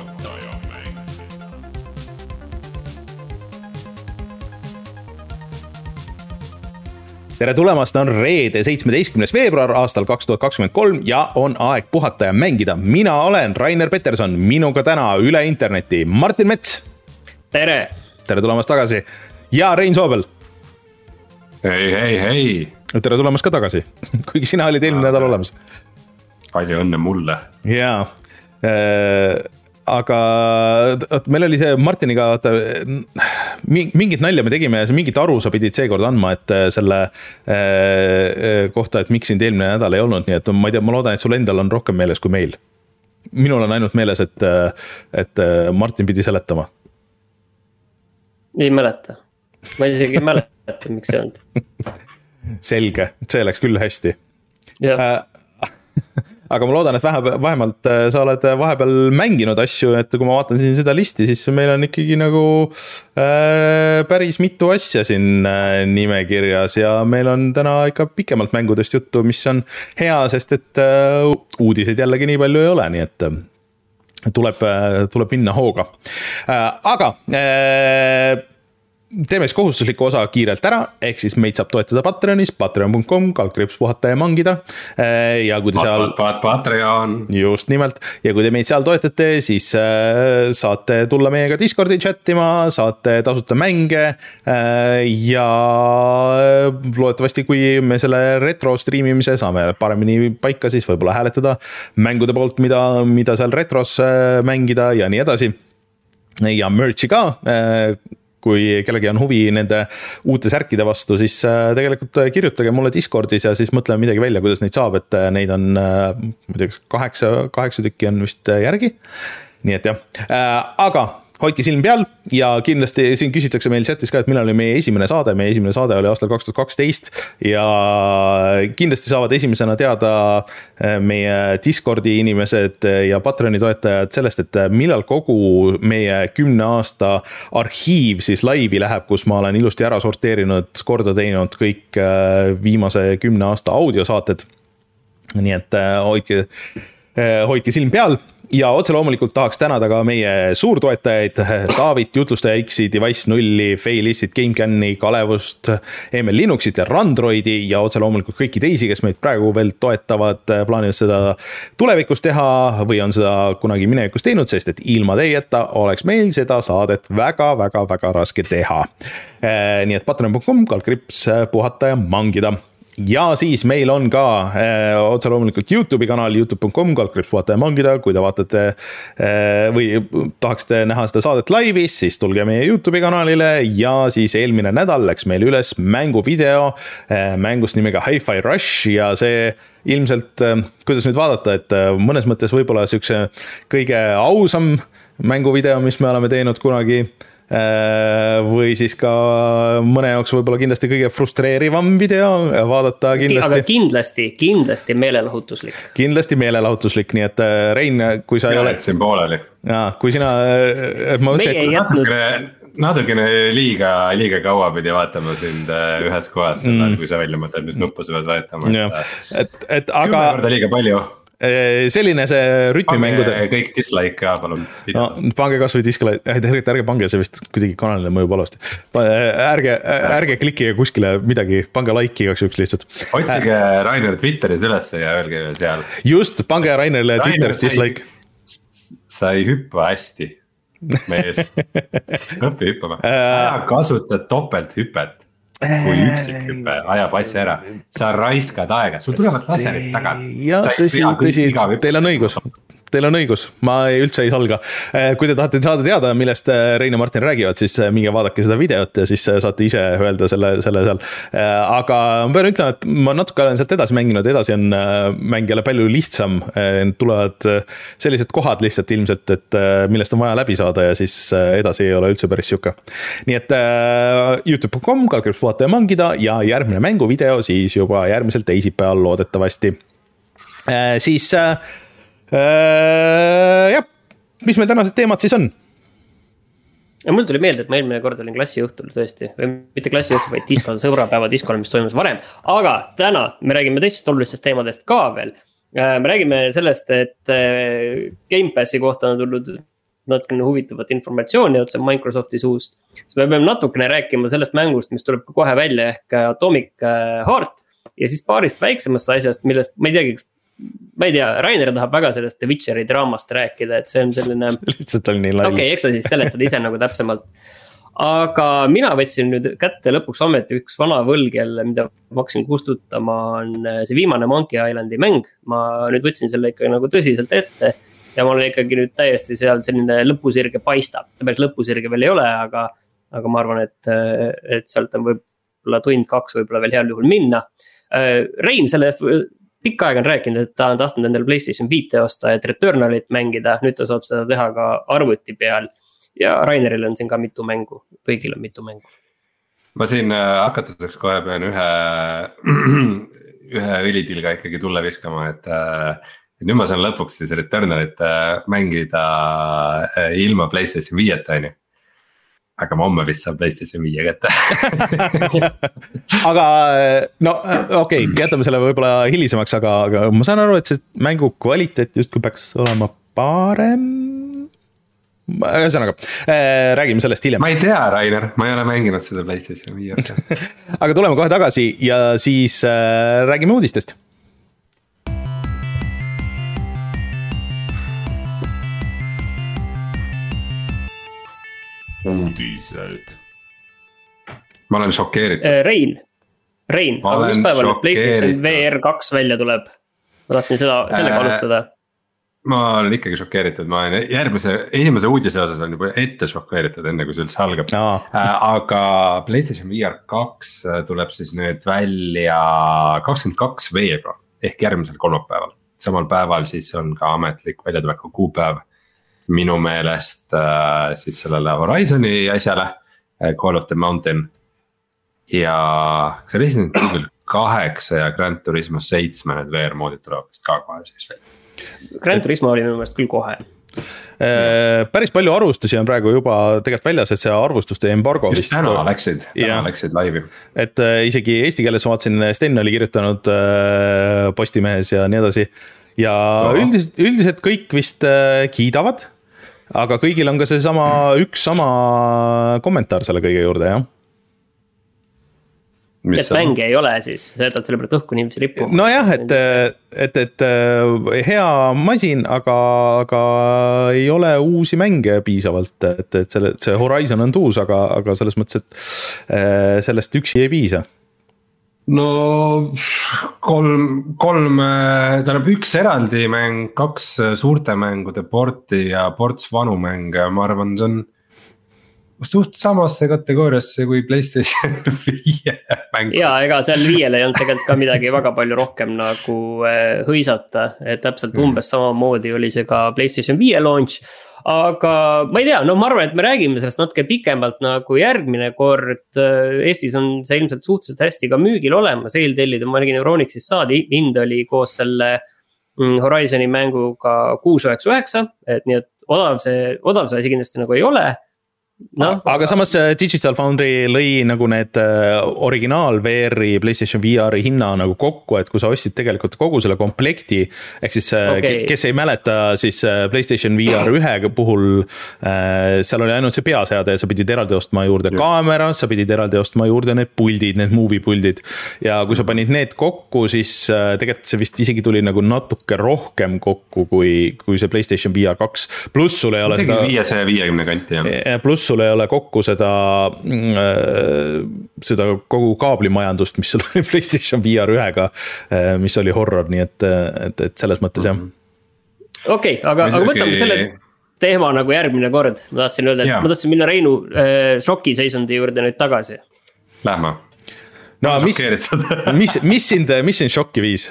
puhataja mäng. tere tulemast, on reede, seitsmeteistkümnes veebruar aastal kaks tuhat kakskümmend kolm ja on aeg puhata ja mängida. mina olen Rainer Peterson, minuga täna üle interneti Martin Mets, tere, tere tulemast tagasi. ja Rein Soobel, hei, hei, hei, tere tulemast ka tagasi, kuigi sina olid eelmine nädal olemas. palju õnne mulle. jaa äh,, aga meil oli see Martiniga, vaata mingit nalja me tegime ja mingit aru sa pidid seekord andma, et äh, selle äh, kohta, et miks sind eelmine nädal ei olnud, nii et ma ei tea, ma loodan, et sul endal on rohkem meeles kui meil. minul on ainult meeles, et, et äh, Martin pidi seletama. ei mäleta. ma isegi ei mäleta, miks ei olnud. selge, see läks küll hästi jah, Äh, aga ma loodan, et vähe, vähemalt äh, sa oled vahepeal mänginud asju, et kui ma vaatan siin seda listi, siis meil on ikkagi nagu äh, päris mitu asja siin äh, nimekirjas ja meil on täna ikka pikemalt mängudest juttu, mis on hea, sest et äh, uudiseid jällegi nii palju ei ole, nii et äh, tuleb, tuleb minna hooga äh,. aga äh, teeme siis kohustusliku osa kiirelt ära, ehk siis meid saab toetada Patreonis, patreon.com, kaldkriips puhata ja mangida. ja kui te seal, Patreon, just nimelt, ja kui te meid seal toetate, siis äh, saate tulla meiega Discordi chat ima, saate tasuta mänge äh,. ja loodetavasti, kui me selle retro striimimise saame paremini paika, siis võib-olla hääletada mängude poolt, mida, mida seal retros äh, mängida ja nii edasi ja merch'i ka äh, kui kellelgi on huvi nende uute särkide vastu, siis äh, tegelikult kirjutage mulle Discordis ja siis mõtleme midagi välja, kuidas neid saab, et äh, neid on, ma ei tea, kas kaheksa, kaheksa tükki on vist äh, järgi. nii et jah, aga hoidke silm peal ja kindlasti siin küsitakse meil chat'is ka, et millal oli meie esimene saade, meie esimene saade oli aastal kaks tuhat kaksteist ja kindlasti saavad esimesena teada äh, meie Discordi inimesed ja Patreoni toetajad sellest, et millal kogu meie kümne aasta arhiiv siis laivi läheb, kus ma olen ilusti ära sorteerinud, korda teinud kõik viimase kümne aasta audiosaated. nii et hoidke, hoidke silm peal ja otse loomulikult tahaks tänada ka meie suurtoetajaid, Taavit, jutlustaja X-i, Device nulli, Failistit, GameCami, Kalevust, Emel Linuxit ja Randroidi ja otse loomulikult kõiki teisi, kes meid praegu veel toetavad, plaanivad seda tulevikus teha või on seda kunagi minevikus teinud, sest et ilma teieta oleks meil seda saadet väga-väga-väga raske teha. nii et patreon.com, kaldkriips puhata ja mangida ja siis meil on ka äh, otse loomulikult Youtube'i kanal Youtube.com, kaldkriips puhata ja mangida, kui te vaatate äh, või tahaksite näha seda saadet laivis, siis tulge meie Youtube'i kanalile. Ja siis eelmine nädal läks meil üles mänguvideo äh, mängust nimega Hi-Fi Rush. Ja see ilmselt äh,, kuidas nüüd vaadata, et äh, mõnes mõttes võib-olla siukse kõige ausam mänguvideo, mis me oleme teinud kunagi või siis ka mõne jaoks võib-olla kindlasti kõige frustreerivam video vaadata aga kindlasti, kindlasti, kindlasti meelelahutuslik. kindlasti meelelahutuslik, nii et äh, Rein, kui sa ei ole, jätsin pooleli. jaa, kui sina, et ma meie ei mõtlesin, jätnud, natukene, liiga, liiga kaua pidi vaatama sind äh, ühes kohas mm., kui sa välja mõtled, mis nuppu sa pead vajutama. et, et kümme aga korda liiga palju. Äh, selline see rütmimängude kõik dislike ka palun. no pange kasvõi diskile, tegelikult ärge pange, see vist kuidagi kanalile mõjub halvasti. ärge, ärge klikkige kuskile midagi, pange like igaks juhuks lihtsalt. otsige Rainer Twitteris ülesse ja öelge seal, just, pange Rainerile Twitteris dislike. sa ei hüppa hästi, mees. õpi hüppama, Äh. kasuta topelthüpet kui üksikhüpe ajab asja ära, sa raiskad aega, sul tulevad laserid taga. jah, tõsi, tõsi, teil on õigus, teil on õigus, ma ei, üldse ei salga. kui te tahate saada teada, millest äh, Rein ja Martin räägivad, siis äh, minge vaadake seda videot ja siis saate ise öelda selle, selle seal. aga ma pean ütlema, et ma natuke olen sealt edasi mänginud, edasi on mäng jälle palju lihtsam. tulevad sellised kohad lihtsalt ilmselt, et millest on vaja läbi saada ja siis edasi ei ole üldse päris sihuke. nii et Youtube.com, kaldkriips puhata ja mangida ja järgmine mänguvideo siis juba järgmisel teisipäeval loodetavasti siis jah, mis meil tänased teemad siis on? ja mul tuli meelde, et ma eelmine kord olin klassiõhtul tõesti, või mitte klassiõhtul, vaid diskol, sõbrapäeva diskol, mis toimus varem. aga täna me räägime teistest olulistest teemadest ka veel. me räägime sellest, et äh, Gamepassi kohta on tulnud natukene huvitavat informatsiooni otse Microsofti suust. siis me peame natukene rääkima sellest mängust, mis tuleb ka kohe välja ehk Atomic Heart. ja siis paarist väiksemast asjast, millest ma ei teagi, kas ma ei tea, Rainer tahab väga sellest The Witcheri draamast rääkida, et see on selline. lihtsalt oli nii lai. okei okay,, eks sa siis seletad ise nagu täpsemalt. aga mina võtsin nüüd kätte lõpuks ometi üks vana võlg jälle, mida ma hakkasin kustutama, on äh, see viimane Monkey Islandi mäng. ma nüüd võtsin selle ikka nagu tõsiselt ette. ja ma olen ikkagi nüüd täiesti seal selline lõpusirge paistab, ta päris lõpusirge veel ei ole, aga. aga ma arvan, et, äh, et sealt on võib-olla tund-kaks võib-olla veel heal juhul minna. Äh, Rein selle eest pikka aega on rääkinud, et ta on tahtnud endale Playstation viite osta, et Returnalit mängida, nüüd ta saab seda teha ka arvuti peal. ja Raineril on siin ka mitu mängu, kõigil on mitu mängu. ma siin äh, hakatuseks kohe pean ühe, ühe õlitilga ikkagi tulle viskama, et äh, nüüd ma saan lõpuks siis Returnalit äh, mängida ilma Playstation viieta, on ju aga ma homme vist saan PlayStation viie kätte. Aga no okei okay,, jätame selle võib-olla hilisemaks, aga, aga ma saan aru, et see mängu kvaliteet justkui peaks olema parem. Ühesõnaga äh,, räägime sellest hiljem. ma ei tea, Rainer, ma ei ole mänginud seda PlayStation viiet aga tuleme kohe tagasi ja siis äh, räägime uudistest uudised. ma olen šokeeritud. Äh, Rein, Rein, aga mis päeval nüüd PlayStation VR kaks välja tuleb? ma tahtsin seda, sellega äh, alustada. ma olen ikkagi šokeeritud, ma olen järgmise, esimese uudise osas olen juba ette šokeeritud, enne kui see üldse algab no.. Äh, aga PlayStation VR kaks äh, tuleb siis nüüd välja kakskümmend kaks veebruar ehk järgmisel kolmapäeval. samal päeval siis on ka ametlik väljatuleku kuupäev minu meelest äh, siis sellele Horizon'i asjale, äh, Call of the Mountain. ja kas see Resident Evil kaheksa ja Grand Turismo seitsme need VR moodid tulevad vist ka kohe siis veel. Grand Turismo oli minu meelest küll kohe äh, päris palju arvustusi on praegu juba tegelikult väljas, et see arvustuste embargo vist. täna läksid, täna ja. läksid laivi. et äh, isegi eesti keeles ma vaatasin, Sten oli kirjutanud äh, Postimehes ja nii edasi. ja no. üldiselt, üldiselt kõik vist äh, kiidavad aga kõigil on ka seesama, üks sama kommentaar selle kõige juurde, jah. Et mänge ei ole siis, sa jätad selle pealt õhku niiviisi rippuma. nojah, et, et, et hea masin, aga, aga ei ole uusi mänge piisavalt, et, et selle, see Horizon on tuus, aga, aga selles mõttes, et eh, sellest üksi ei piisa no kolm, kolm, tähendab üks eraldi mäng, kaks suurte mängude porti ja ports vanu mänge, ma arvan, see on. suht samasse kategooriasse kui Playstation viie mäng. ja ega seal viiel ei olnud tegelikult ka midagi väga palju rohkem nagu eh, hõisata, et täpselt mm. umbes samamoodi oli see ka Playstation viie launch aga ma ei tea, no ma arvan, et me räägime sellest natuke pikemalt nagu järgmine kord. Eestis on see ilmselt suhteliselt hästi ka müügil olemas, eeltellida, ma nägin Euronixist saadi, hind oli koos selle mm, Horizon'i mänguga kuus üheksa üheksa, et nii, et odav see, odav see asi kindlasti nagu ei ole no,. aga samas äh, Digital Foundry lõi nagu need äh, originaal VR-i, Playstation VR-i hinna nagu kokku, et kui sa ostsid tegelikult kogu selle komplekti. ehk siis äh, okay. kes ei mäleta, siis Playstation VR ühe puhul seal oli ainult see peaseade ja sa pidid eraldi ostma juurde ja. kaamera, sa pidid eraldi ostma juurde need puldid, need movie puldid. ja kui sa panid need kokku, siis tegelikult see vist isegi tuli nagu natuke rohkem kokku kui, kui see Playstation VR kaks, pluss sul ei ole seda. viiesaja viiekümne kanti jah. pluss sul ei ole kokku seda, mm, seda kogu kaablimajandust, mis sul oli Playstation VR ühega, mis oli horror, nii et, et, et selles mõttes jah. okei okay,, aga, aga võtame selle teema nagu järgmine kord, ma tahtsin öelda, et ja. ma tahtsin minna Reinu äh, šokiseisundi juurde nüüd tagasi. Lähme. no mis, mis, mis sind, mis sind šokki viis?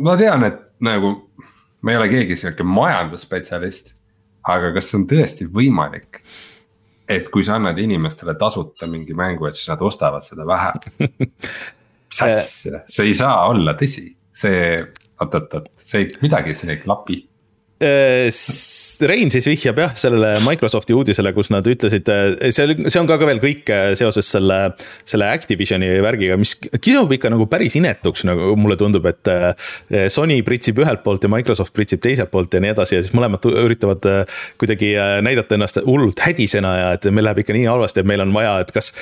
ma tean, et nagu ma ei ole keegi sihuke majandusspetsialist aga kas on tõesti võimalik, et kui sa annad inimestele tasuta mingi mängu, et siis nad ostavad seda vähem mis asja, see ei saa olla tõsi, see, oot-oot-oot, see midagi siin ei klapi Rein siis vihjab jah, sellele Microsofti uudisele, kus nad ütlesid, äh, see, see on ka, ka veel kõik äh, seoses selle, selle Activisioni värgiga, mis kisub ikka nagu päris inetuks, nagu mulle tundub, et Sony pritsib ühelt poolt ja Microsoft pritsib teiselt poolt ja nii edasi ja siis mõlemad üritavad kuidagi näidata ennast hullult hädisena ja et meil läheb ikka nii halvasti, et meil on vaja, et kas,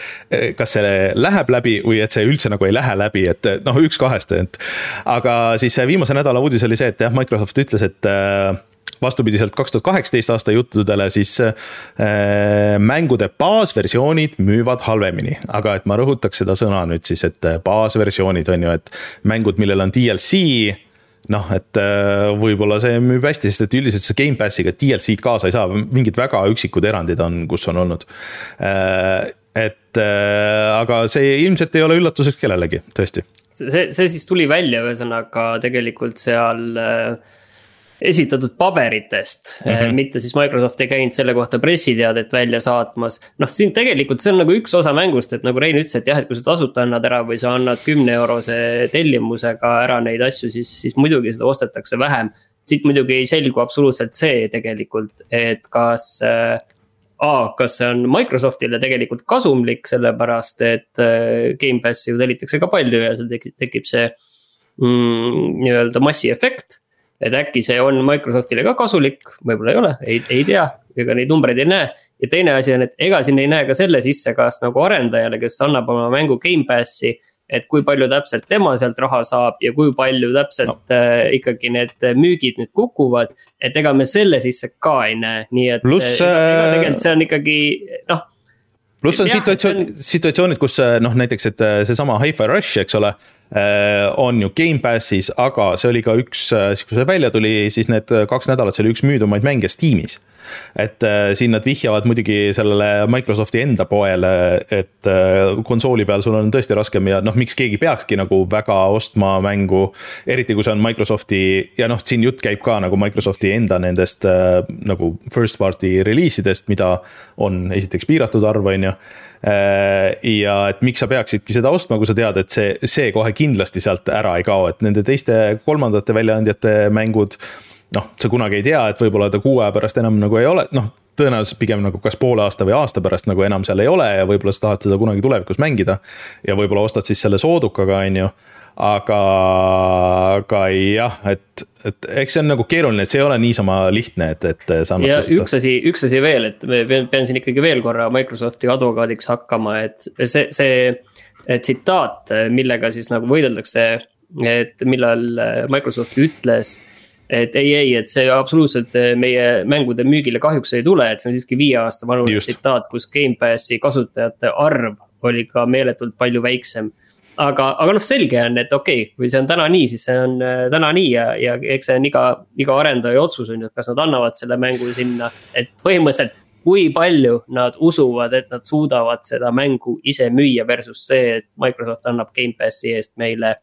kas see läheb läbi või et see üldse nagu ei lähe läbi, et noh, üks kahest, et aga siis viimase nädala uudis oli see, et jah, Microsoft ütles, et vastupidiselt kaks tuhat kaheksateist aasta juttudele, siis äh, mängude baasversioonid müüvad halvemini, aga et ma rõhutaks seda sõna nüüd siis, et äh, baasversioonid on ju, et mängud, millel on DLC noh, et äh, võib-olla see müüb hästi, sest et üldiselt see Gamepassiga DLC-d kaasa ei saa, mingid väga üksikud erandid on, kus on olnud. et aga see ilmselt ei ole üllatuseks kellelegi, tõesti. see, see siis tuli välja, ühesõnaga tegelikult seal äh esitatud paberitest mm, -hmm. mitte siis Microsoft ei käinud selle kohta pressiteadet välja saatmas. noh, siin tegelikult see on nagu üks osa mängust, et nagu Rein ütles, et jah, et kui sa tasuta annad ära või sa annad kümne eurose tellimusega ära neid asju, siis, siis muidugi seda ostetakse vähem. siit muidugi ei selgu absoluutselt see tegelikult, et kas äh, A, kas see on Microsoftile tegelikult kasumlik, sellepärast et äh, Gamepassi ju tellitakse ka palju ja seal tekib, see mm, nii-öelda massiefekt et äkki see on Microsoftile ka kasulik, võib-olla ei ole, ei, ei tea, ega neid numbreid ei näe. ja teine asi on, et ega siin ei näe ka selle sisse, kas nagu arendajale, kes annab oma mängu Gamepassi. et kui palju täpselt tema sealt raha saab ja kui palju täpselt no. äh, ikkagi need müügid nüüd kukuvad. et ega me selle sisse ka ei näe, nii et. pluss äh,. tegelikult see on ikkagi noh pluss on situatsioon, situatsioonid, kus noh, näiteks, et äh, seesama Hi-Fi Rush, eks ole Äh, on ju Gamepassis, aga see oli ka üks, äh, siis kui see välja tuli, siis need kaks nädalat, see oli üks müüdumaid mänge Steamis. et äh, siin nad vihjavad muidugi sellele Microsofti enda poele, et konsooli peal sul on tõesti raskem ja noh, miks keegi peakski nagu väga ostma mängu. eriti kui see on Microsofti ja noh, siin jutt käib ka nagu Microsofti enda nendest nagu first party reliisidest, mida on esiteks piiratud arv, on ju Äh, ja et miks sa peaksidki seda ostma, kui sa tead, et see, see kohe kindlasti sealt ära ei kao, et nende teiste kolmandate väljaandjate mängud. noh, sa kunagi ei tea, et võib-olla ta kuu aja pärast enam nagu ei ole, noh tõenäoliselt pigem nagu kas poole aasta või aasta pärast nagu enam seal ei ole ja võib-olla sa tahad seda kunagi tulevikus mängida. ja võib-olla ostad siis selle soodukaga, on ju aga, aga jah, et, et eks see on nagu keeruline, et see ei ole niisama lihtne, et, et ja üks asi, üks asi veel, et pean, pean siin ikkagi veel korra Microsofti advokaadiks hakkama, et see, see tsitaat, millega siis nagu võideldakse, et millal Microsoft ütles et ei, ei, et see absoluutselt meie mängude müügile kahjuks ei tule, et see on siiski viie aasta vanune tsitaat, kus Gamepassi kasutajate arv oli ka meeletult palju väiksem aga, aga noh, selge on, et okei okay,, kui see on täna nii, siis see on äh, täna nii ja, ja eks see on iga, iga arendaja otsus on ju, et kas nad annavad selle mängu sinna, et põhimõtteliselt kui palju nad usuvad, et nad suudavad seda mängu ise müüa versus see, et Microsoft annab Gamepassi eest meile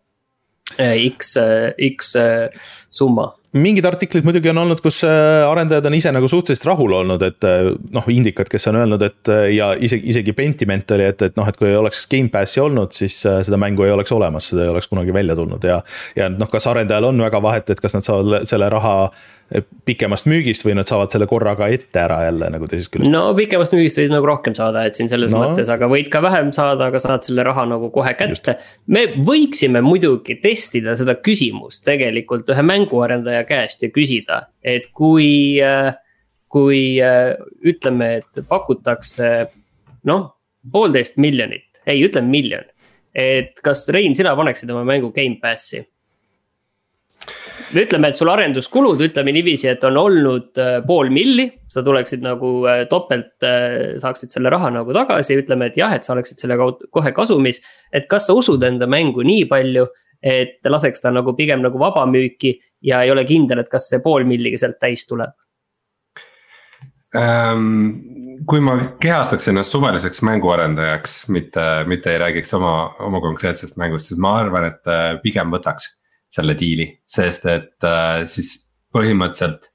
äh, X, äh, X summa mingid artiklid muidugi on olnud, kus äh, arendajad on ise nagu suhteliselt rahul olnud, et äh, noh, Indikad, kes on öelnud, et äh, ja isegi, isegi Pentiment oli, et, et noh, et kui ei oleks Gamepassi olnud, siis seda mängu ei oleks olemas, seda ei oleks kunagi välja tulnud ja. ja noh, kas arendajal on väga vahet, et kas nad saavad selle raha pikemast müügist või nad saavad selle korraga ette ära jälle nagu teisest küljest? no pikemast müügist võid nagu rohkem saada, et siin selles no. mõttes, aga võid ka vähem saada, aga saad selle raha nagu kohe kätte. me võiksime muidugi testida seda küsimust tegelikult ühe mänguarendaja käest ja küsida, et kui, kui ütleme, et pakutakse noh, poolteist miljonit, ei, ütleme miljon. et kas Rein, sina paneksid oma mängu Gamepassi? Ütleme, et sul arenduskulud, ütleme niiviisi, et on olnud äh, pool milli, sa tuleksid nagu äh, topelt, äh, saaksid selle raha nagu tagasi, ütleme, et jah, et sa oleksid selle kaudu kohe kasumis. et kas sa usud enda mängu nii palju, et laseks ta nagu pigem nagu vabamüüki ja ei ole kindel, et kas see pool milligi sealt täis tuleb ähm,? kui ma kehastaks ennast suvaliseks mänguarendajaks, mitte, mitte ei räägiks oma, oma konkreetsest mängust, siis ma arvan, et pigem võtaks selle diili, sest et äh, siis põhimõtteliselt.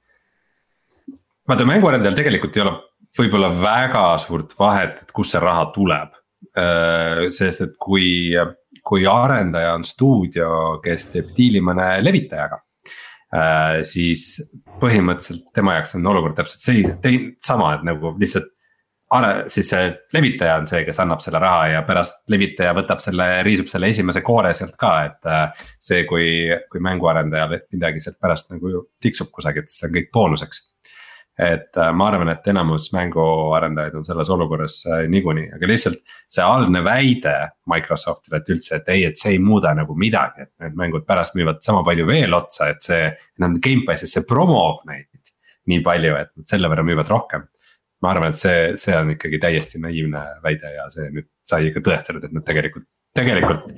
vaata mänguarendajal tegelikult ei ole võib-olla väga suurt vahet, et kust see raha tuleb äh,. sest et kui, kui arendaja on stuudio, kes teeb diili mõne levitajaga äh,. siis põhimõtteliselt tema jaoks on olukord täpselt see, sama, et nagu lihtsalt siis see levitaja on see, kes annab selle raha ja pärast levitaja võtab selle, riisub selle esimese koore sealt ka, et. Äh, see, kui, kui mänguarendajal midagi sealt pärast nagu tiksub kusagilt, siis see on kõik boonuseks et äh, ma arvan, et enamus mänguarendajaid on selles olukorras äh, niikuinii, aga lihtsalt see algne väide Microsoftile, et üldse, et ei, et see ei muuda nagu midagi, et need mängud pärast müüvad sama palju veel otsa, et see. Nad Gamepassis, see promob neid nii palju, et nad selle võrra müüvad rohkem. Ma arvan, et see, see on ikkagi täiesti naiivne väide ja see nüüd sai ikka tõestatud, et nad tegelikult tegelikult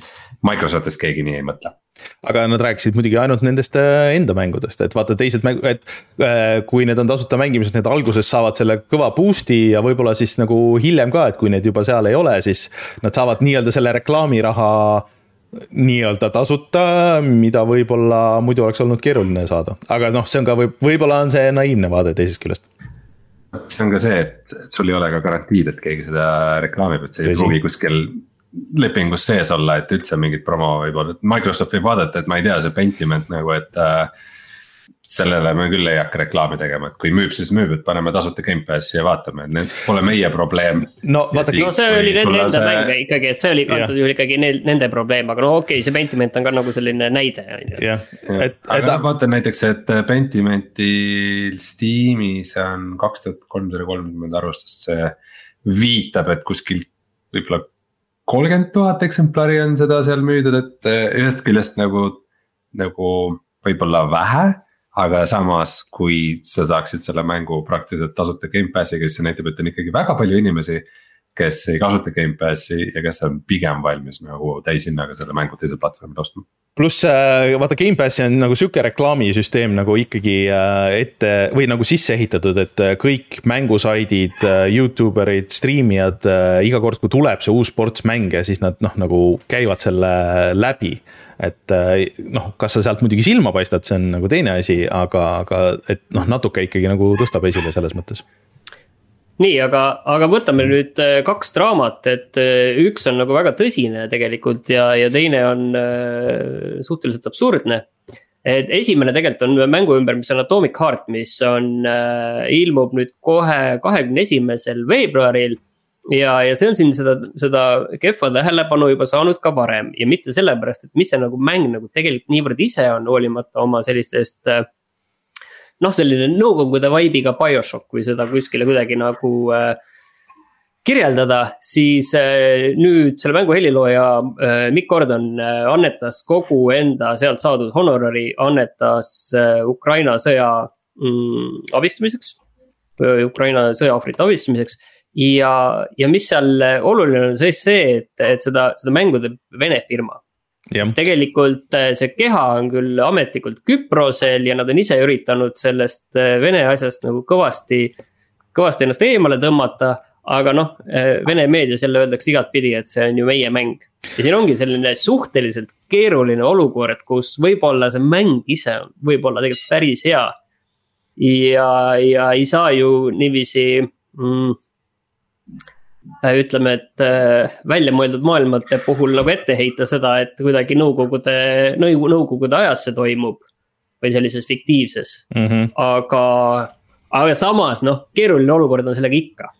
Microsoftist keegi nii ei mõtle. aga nad rääkisid muidugi ainult nendest äh, enda mängudest, et vaata teised mäng-, et äh, kui need on tasuta mängimised, need alguses saavad selle kõva boost'i ja võib-olla siis nagu hiljem ka, et kui need juba seal ei ole, siis nad saavad nii-öelda selle reklaamiraha nii-öelda tasuta, mida võib-olla muidu oleks olnud keeruline saada, aga noh, see on ka võib, võib-olla on see naiivne vaade teisest küljest see on ka see, et sul ei ole ka garantiid, et keegi seda reklaamib, et see ei pruugi kuskil lepingus sees olla, et üldse mingit promo võib-olla, et Microsoft võib vaadata, et ma ei tea, see Pentiment nagu, et äh, sellele me küll ei hakka reklaami tegema, et kui müüb, siis müüb, et paneme tasuta Gamepassi ja vaatame, et need pole meie probleem. no vaadake. no see oli nende enda see... mäng ikkagi, et see oli antud juhul ikkagi nende probleem, aga no okei okay,, see Pentiment on ka nagu selline näide on ju. et, et. aga vaata näiteks, et Pentimentil Steamis on kaks tuhat kolmsada kolmkümmend arvustust, see viitab, et kuskil võib-olla kolmkümmend tuhat eksemplari on seda seal müüdud, et eh, ühest küljest nagu, nagu võib-olla vähe. Aga samas, kui sa saaksid selle mängu praktiliselt tasuta Gamepassiga, siis see näitab, et on ikkagi väga palju inimesi kes ei kasuta Gamepassi ja kes on pigem valmis nagu täishinnaga selle mängu teisel platvormil ostma. pluss äh, vaata, Gamepassi on nagu sihuke reklaamisüsteem nagu ikkagi äh, ette või nagu sisse ehitatud, et äh, kõik mängusaidid, Youtube erid, striimijad, iga kord, kui tuleb see uus ports mänge, siis nad noh, nagu käivad selle läbi et noh, kas sa sealt muidugi silma paistad, see on nagu teine asi, aga, aga et noh, natuke ikkagi nagu tõstab esile selles mõttes nii, aga, aga võtame nüüd äh, kaks draamat, et äh, üks on nagu väga tõsine tegelikult ja, ja teine on äh, suhteliselt absurdne. et esimene tegelikult on mängu ümber, mis on Atomic Heart, mis on ilmub nüüd kohe kahekümne esimesel veebruaril. ja, ja see on siin seda, seda kehva tähelepanu juba saanud ka varem ja mitte sellepärast, et mis see nagu mäng nagu tegelikult niivõrd ise on, hoolimata oma sellistest äh, noh, selline nõukogude vibe'iga BioShock, kui seda kuskile kuidagi nagu äh, kirjeldada, siis äh, nüüd selle mängu helilooja äh, Mikk Gordon äh, annetas kogu enda sealt saadud honorari, annetas Ukraina sõja mm, abistamiseks. Ukraina sõjaohvrite abistamiseks ja, ja mis seal oluline on siis see, et, et seda, seda mängu teeb Vene firma tegelikult äh, see keha on küll ametlikult Küprosel ja nad on ise üritanud sellest äh, Vene asjast nagu kõvasti, kõvasti ennast eemale tõmmata. aga noh, äh, Vene meedias jälle öeldakse igatpidi, et see on ju meie mäng. ja siin ongi selline suhteliselt keeruline olukord, kus võib-olla see mäng ise on võib-olla tegelikult päris hea. ja, ja ei saa ju niiviisi mm, ütleme, et äh, väljamõeldud maailmade puhul nagu ette heita seda, et kuidagi nõukogude, nõukogude ajas see toimub. või sellises fiktiivses mm, -hmm. aga, aga samas noh, keeruline olukord on sellega ikka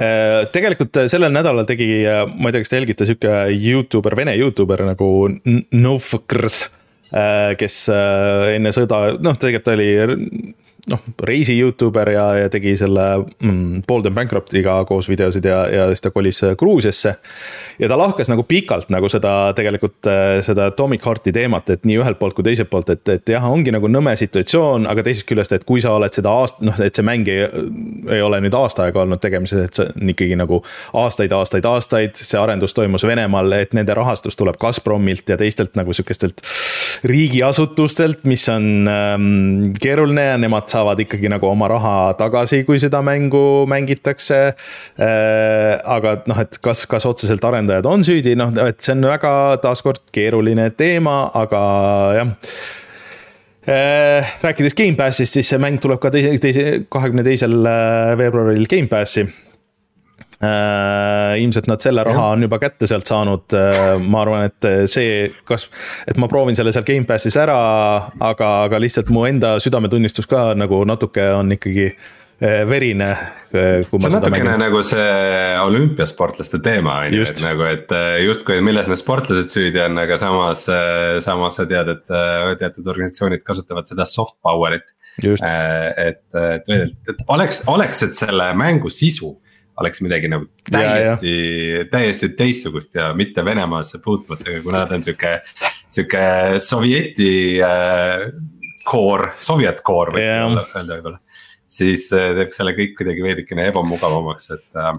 äh, tegelikult sellel nädalal tegi, ma ei tea, kas te jälgite sihuke Youtuber, vene Youtuber nagu Novkrs, kes enne sõda, noh, tegelikult oli noh, reisi Youtuber ja, ja tegi selle mm, Bold and Bankruptiga koos videosid ja, ja siis ta kolis äh, Gruusiasse. ja ta lahkas nagu pikalt nagu seda tegelikult äh, seda Atomic Hearti teemat, et nii ühelt poolt kui teiselt poolt, et, et jah, ongi nagu nõme situatsioon, aga teisest küljest, et kui sa oled seda aast-, noh, et see mäng ei, ei ole nüüd aasta aega olnud tegemises, et see on ikkagi nagu aastaid, aastaid, aastaid, see arendus toimus Venemaal, et nende rahastus tuleb Gazpromilt ja teistelt nagu sihukestelt riigiasutustelt, mis on ähm, keeruline ja nemad saavad ikkagi nagu oma raha tagasi, kui seda mängu mängitakse äh,. aga noh, et kas, kas otseselt arendajad on süüdi, noh, et see on väga taaskord keeruline teema, aga jah äh, rääkides Gamepassist, siis see mäng tuleb ka teise, teise, kahekümne teisel äh, veebruaril Gamepassi äh,. ilmselt nad selle raha on juba kätte sealt saanud äh,, ma arvan, et see, kas, et ma proovin selle seal Gamepassis ära, aga, aga lihtsalt mu enda südametunnistus ka nagu natuke on ikkagi äh, verine. Äh, see on natukene mängin. nagu see olümpiasportlaste teema on ju, et nagu, et äh, justkui milles need sportlased süüdi on, aga samas, samas sa tead, et teatud organisatsioonid kasutavad seda soft power'it. et, et, et oleks, oleks, et selle mängu sisu oleks midagi nagu täiesti, täiesti teistsugust ja mitte Venemaasse puutuvat, aga kuna ta on sihuke, sihuke sovjeti äh, core, sovjet core võib yeah. öelda võib-olla. siis äh, teeb selle kõik kuidagi veidikene ebamugavamaks, et äh,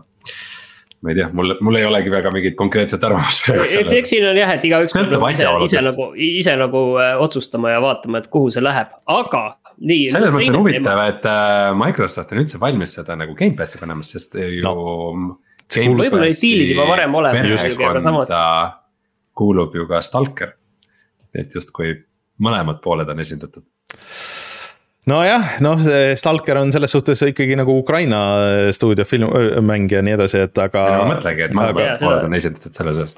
ma ei tea, mul, mul ei olegi väga mingit konkreetset arvamust praegu. eks, eks siin on jah, et igaüks peab nagu ise, ise nagu, ise nagu äh, otsustama ja vaatama, et kuhu see läheb, aga nii. selles mõttes on huvitav, et äh, Microsoft on üldse valmis seda nagu Gamepassi panema, sest ju no.. võib-olla olid diilid juba varem olemas, aga samas. kuulub ju ka Stalker, et justkui mõlemad pooled on esindatud nojah, noh, Stalker on selles suhtes ikkagi nagu Ukraina stuudio film, mäng ja nii edasi, et aga. ma mõtlengi, et mõlemad pooled on esindatud selles osas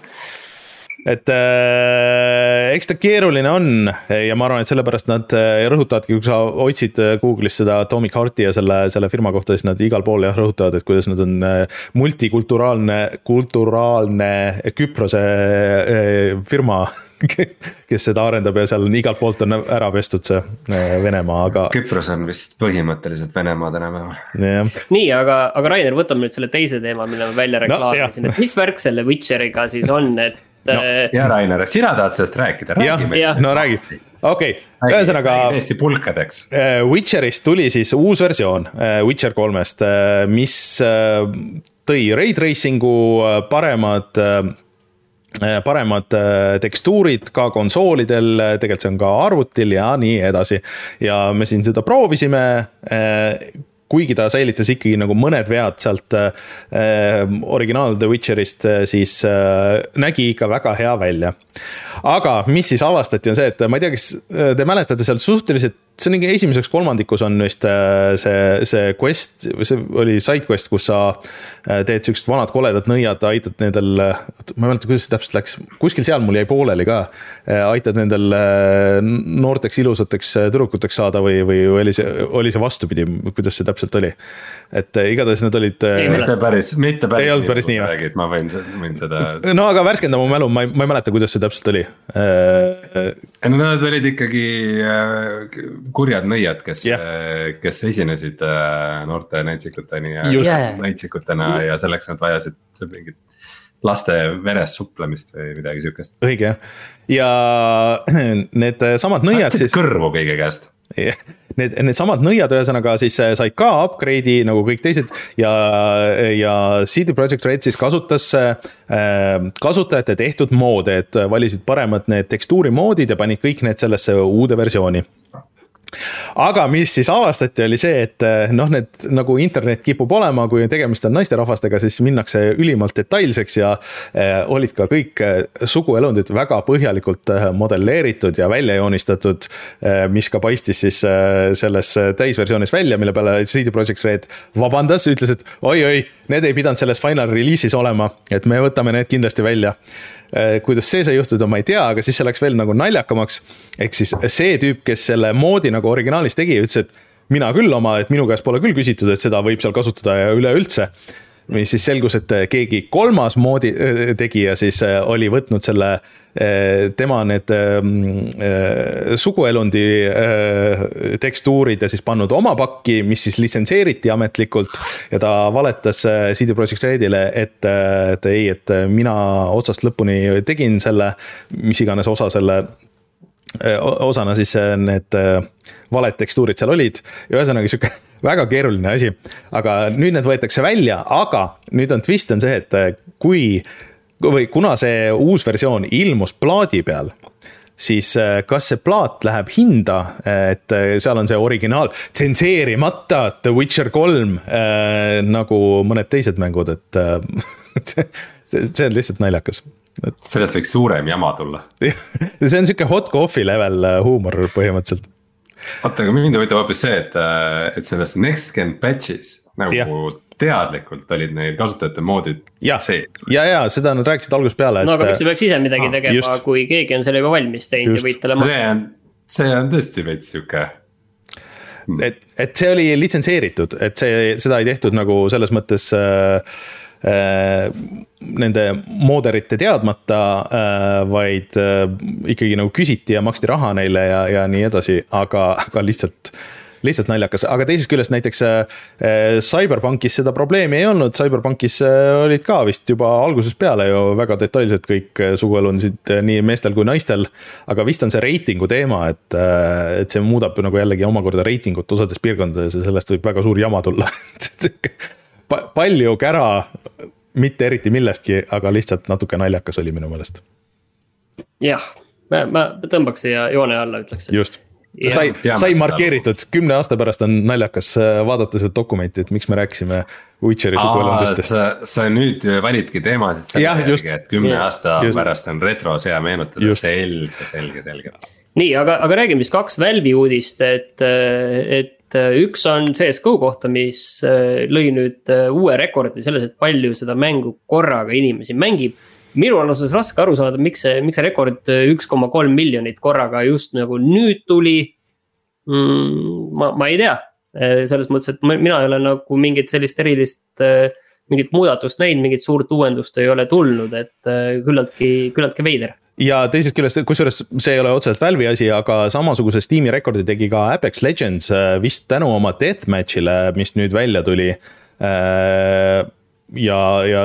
et äh, eks ta keeruline on ja ma arvan, et sellepärast nad äh, rõhutavadki, kui sa otsid äh, Google'is seda Atomic Hearti ja selle, selle firma kohta, siis nad igal pool jah rõhutavad, et kuidas nad on äh, multikulturaalne, kulturaalne Küprose firma kes seda arendab ja seal igalt poolt on ära pestud see Venemaa, aga. Küpros on vist põhimõtteliselt Venemaa tänapäeval. nii, aga, aga Rainer, võtame nüüd selle teise teema, mille ma välja reklaamisin no,, et mis värk selle Witcheriga siis on, et no,. Äh, ja Rainer, sina tahad sellest rääkida, räägi meile. no räägi, okei okay., ühesõnaga. täiesti pulkadeks. Äh, Witcherist tuli siis uus versioon äh, Witcher kolmest, mis tõi ray tracing'u paremad paremad tekstuurid ka konsoolidel, tegelikult see on ka arvutil ja nii edasi. ja me siin seda proovisime kuigi ta säilitas ikkagi nagu mõned vead sealt äh, originaal The Witcherist, äh, siis äh, nägi ikka väga hea välja. aga mis siis avastati, on see, et ma ei tea, kas äh, te mäletate seal suhteliselt see on mingi esimeseks kolmandikus on vist äh, see, see quest, see oli side quest, kus sa äh, teed siuksed vanad koledad nõiad, aitad nendel, ma ei mäleta, kuidas see täpselt läks, kuskil seal mul jäi pooleli ka. Äh, aitad nendel noorteks ilusateks tüdrukuteks saada või, või oli see, oli see vastupidi, kuidas see täpselt oli? et igatahes need olid. mitte päris, mitte päris. ei olnud päris nii või? ma võin, võin seda. no aga värskenda mu mälu, ma ei, ma ei mäleta, kuidas see täpselt oli. no nad olid ikkagi kurjad nõiad, kes yeah., kes esinesid äh, noorte näitsikuteni ja yeah. näitsikutena ja selleks nad vajasid mingit laste verest suplemist või midagi sihukest. õige jah, ja need samad nõiad siis. kõrvu kõige käest Need, needsamad nõiad ühesõnaga siis äh, said ka upgrade'i nagu kõik teised ja, ja CD Projekt Red siis kasutas äh, kasutajate tehtud moode, et valisid paremad need tekstuurimoodid ja panid kõik need sellesse uude versiooni aga mis siis avastati, oli see, et eh, noh, need nagu internet kipub olema, kui tegemist on naisterahvastega, siis minnakse ülimalt detailseks ja eh, olid ka kõik eh, suguelundid väga põhjalikult eh, modelleeritud ja välja joonistatud eh,. mis ka paistis siis eh, selles täisversioonis välja, mille peale CD Projekt Red vabandas, ütles, et oi-oi, need ei pidanud selles final release'is olema, et me võtame need kindlasti välja Äh, kuidas see sai juhtuda, ma ei tea, aga siis see läks veel nagu naljakamaks. ehk siis see tüüp, kes selle moodi nagu originaalis tegi, ütles, et mina küll oma, et minu käest pole küll küsitud, et seda võib seal kasutada ja üleüldse mis siis selgus, et keegi kolmas moodi äh, tegija siis äh, oli võtnud selle, äh, tema need suguelundi tekstuurid ja siis pannud oma pakki, mis siis litsenseeriti ametlikult. ja ta valetas CD Projekt Redile, et, et ei, et mina otsast lõpuni tegin selle, mis iganes osa selle osana siis need valed tekstuurid seal olid ja ühesõnaga sihuke väga keeruline asi. aga nüüd need võetakse välja, aga nüüd on twist on see, et kui või kuna see uus versioon ilmus plaadi peal siis kas see plaat läheb hinda, et seal on see originaal tsenseerimata The Witcher kolm äh, nagu mõned teised mängud, et see, see on lihtsalt naljakas sellest võiks suurem jama tulla see on sihuke hot coffee level huumor põhimõtteliselt oota, aga mind huvitab hoopis see, et, äh, et selles next gen patch'is nagu yeah. teadlikult olid neil kasutajate moodid sees. ja, ja seda nad rääkisid algusest peale. no aga miks sa peaks ise midagi ah, tegema just. kui keegi on selle juba valmis teinud ja võid talle maksta. see on, see on tõesti veits sihuke et, et see oli litsenseeritud, et see, seda ei tehtud nagu selles mõttes äh, Äh, nende mooderite teadmata, äh, vaid äh, ikkagi nagu küsiti ja maksti raha neile ja, ja nii edasi, aga, aga lihtsalt lihtsalt naljakas, aga teisest küljest näiteks äh, CyberPunkis seda probleemi ei olnud, CyberPunkis äh, olid ka vist juba algusest peale ju väga detailselt kõik suguelundisid nii meestel kui naistel. aga vist on see reitingu teema, et, et see muudab nagu jällegi omakorda reitingut osades piirkondades ja sellest võib väga suur jama tulla palju kära, mitte eriti millestki, aga lihtsalt natuke naljakas oli minu meelest. jah, ma, ma tõmbaks siia joone alla, ütleks. just sai, sai markeeritud, kümne aasta pärast on naljakas äh, vaadata seda dokumenti, et miks me rääkisime Witcheri suguelundistest. sa, nüüd validki teemasid selle järgi, et kümne ja, aasta just. pärast on retrosea meenutada, selge, selge, selge. nii, aga, aga räägime siis kaks Valve'i uudist, et, et et äh, üks on CS-GO kohta, mis äh, lõi nüüd äh, uue rekordi selles, et palju seda mängu korraga inimesi mängib. minul on osas raske aru saada, miks see, miks see rekord üks koma kolm miljonit korraga just nagu nüüd tuli mm,. ma, ma ei tea, selles mõttes, et ma, mina ei ole nagu mingit sellist erilist mingit muudatust näinud, mingit suurt uuendust ei ole tulnud, et küllaltki, küllaltki veider ja teisest küljest, kusjuures see ei ole otseselt Valve'i asi, aga samasuguse Steam'i rekordi tegi ka Apex Legends äh, vist tänu oma deathmatch'ile, mis nüüd välja tuli. Äh, ja, ja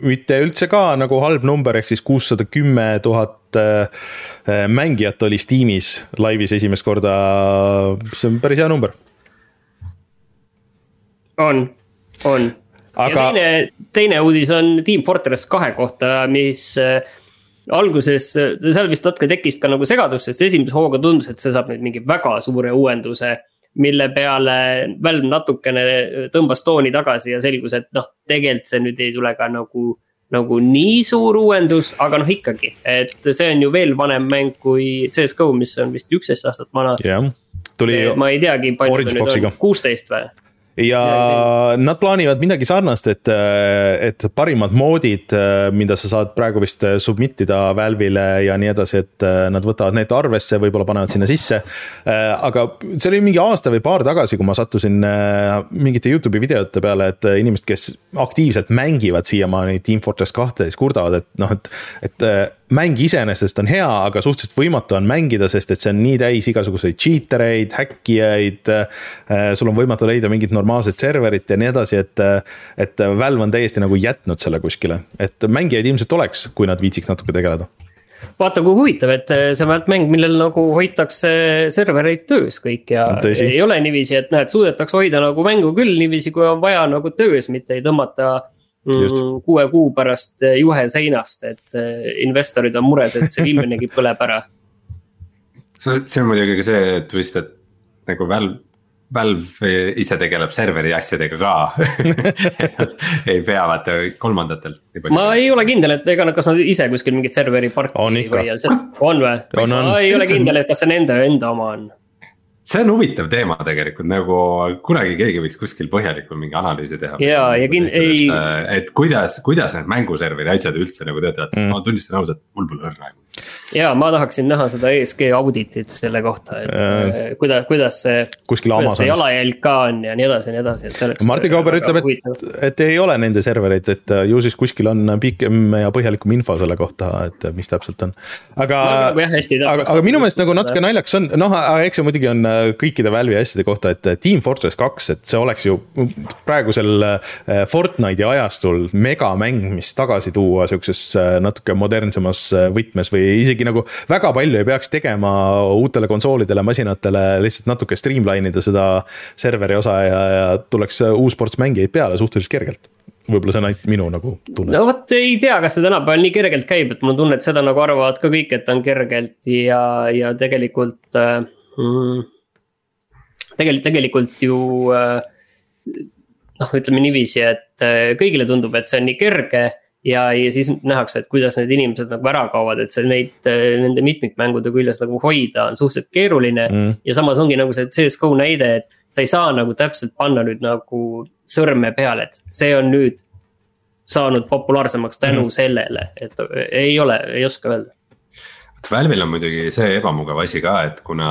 mitte üldse ka nagu halb number, ehk siis kuussada kümme tuhat äh, mängijat oli Steam'is laivis esimest korda. see on päris hea number. on, on. Aga... teine, teine uudis on Team Fortress kahe kohta, mis alguses seal vist natuke tekkis ka nagu segadus, sest esimese hooga tundus, et see saab nüüd mingi väga suure uuenduse. mille peale Valve natukene tõmbas tooni tagasi ja selgus, et noh, tegelikult see nüüd ei tule ka nagu nagu nii suur uuendus, aga noh, ikkagi, et see on ju veel vanem mäng kui CS GO, mis on vist üksteist aastat vana. jah, tuli. ma ei teagi, palju ta nüüd on, kuusteist või? Ja nad plaanivad midagi sarnast, et, et parimad moodid, mida sa saad praegu vist submit ida Valve'ile ja nii edasi, et nad võtavad need arvesse, võib-olla panevad sinna sisse. aga see oli mingi aasta või paar tagasi, kui ma sattusin mingite Youtube'i videote peale, et inimesed, kes aktiivselt mängivad siiamaani Team Fortress kahte, siis kurdavad, et noh, et, et mäng iseenesest on hea, aga suhteliselt võimatu on mängida, sest et see on nii täis igasuguseid cheater eid, häkkijaid. Äh, sul on võimatu leida mingit normaalset serverit ja nii edasi, et, et Valve on täiesti nagu jätnud selle kuskile, et mängijaid ilmselt oleks, kui nad viitsiks natuke tegeleda vaata kui huvitav, et see on mäng, millel nagu hoitakse servereid töös kõik ja Tõsi. ei ole niiviisi, et näed, suudetakse hoida nagu mängu küll niiviisi, kui on vaja nagu töös, mitte ei tõmmata Mm, kuue kuu pärast eh, juhe seinast, et eh, investorid on mures, et see viiminegi põleb ära. see on muidugi ka see twist, et nagu Valve, Valve ise tegeleb serveri asjadega ka ei pea vaata kolmandatelt. ma ei ole kindel, et ega nad, kas nad ise kuskil mingit serveri parki on ikka. on või? ma ei ole kindel, et kas see nende enda oma on see on huvitav teema tegelikult nagu kunagi keegi võiks kuskil põhjalikult mingi analüüsi teha. ja, ja kin-, ei. et kuidas, kuidas need mänguserveri asjad üldse nagu töötavad mm., ma tunnistan ausalt, mul pole õrna aimu ja ma tahaksin näha seda ESG auditit selle kohta, et äh, kuidas, kuidas see. kuskil Amazonis. jalajälg ka on ja nii edasi ja nii edasi, et see oleks. Martin Kauber ütleb, et, et ei ole nende servereid, et äh, ju siis kuskil on pikem ja põhjalikum info selle kohta, et äh, mis täpselt on. aga no,, aga, aga minu meelest nagu natuke naljakas on, noh, eks see muidugi on kõikide Valve'i asjade kohta, et Team Fortress kaks, et see oleks ju praegusel Fortnite'i ajastul megamäng, mis tagasi tuua sihukeses natuke modernsemas võtmes või isegi nagu väga palju ei peaks tegema uutele konsoolidele, masinatele, lihtsalt natuke streamline ida seda serveri osa ja, ja tuleks uus ports mängijaid peale suhteliselt kergelt võib-olla see on ainult minu nagu tunne. no vot ei tea, kas see tänapäeval nii kergelt käib, et mul on tunne, et seda nagu arvavad ka kõik, et on kergelt ja, ja tegelikult äh, mm,. tegelikult, tegelikult ju äh, noh, ütleme niiviisi, et äh, kõigile tundub, et see on nii kerge ja, ja siis nähakse, et kuidas need inimesed nagu ära kaovad, et see neid, nende mitmikmängude küljes nagu hoida on suhteliselt keeruline mm.. ja samas ongi nagu see CS-GO näide, et sa ei saa nagu täpselt panna nüüd nagu sõrme peale, et see on nüüd saanud populaarsemaks tänu mm sellele, et ei ole, ei oska öelda. Valve'il on muidugi see ebamugav asi ka, et kuna,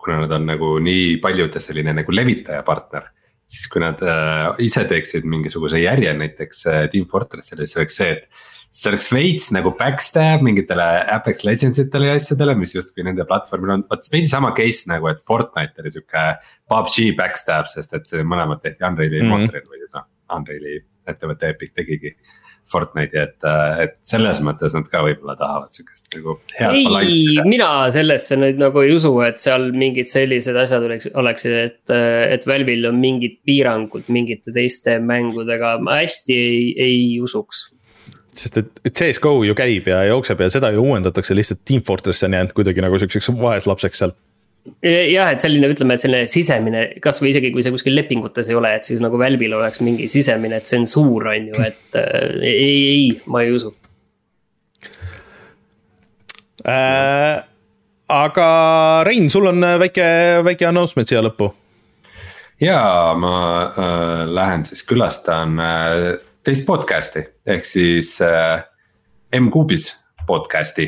kuna nad on nagu nii paljudes selline nagu levitaja partner. Siis kui nad äh, ise teeksid mingisuguse järje näiteks äh, Team Fortressile, siis oleks see, et see oleks veits nagu backstab mingitele Apex Legends itele ja asjadele, mis justkui nende platvormil on, vot veidi sama case nagu, et Fortnite oli sihuke. PUBG backstab, sest et see mõlemad tehti Unreal'i mm -hmm. mootoril või siis noh, Unreal'i ettevõte Epic tegigi. Fortnite'i, et, et selles mõttes nad ka võib-olla tahavad sihukest nagu head balanssi. mina sellesse nüüd nagu ei usu, et seal mingid sellised asjad oleks, oleksid, et, et Valve'il on mingid piirangud mingite teiste mängudega, ma hästi ei, ei usuks. Sest et, et CS GO ju käib ja jookseb ja seda ju uuendatakse, lihtsalt Team Fortress on jäänud kuidagi nagu sihukeseks vaeslapseks seal jah, et selline, ütleme, et selline sisemine, kasvõi isegi kui see kuskil lepingutes ei ole, et siis nagu Valve'il oleks mingi sisemine tsensuur, on ju, et äh, ei, ei, ma ei usu äh,. aga Rein, sul on väike, väike announcement siia lõppu. ja ma äh, lähen siis külastan äh, teist podcast'i ehk siis äh, M-Kuubis podcast'i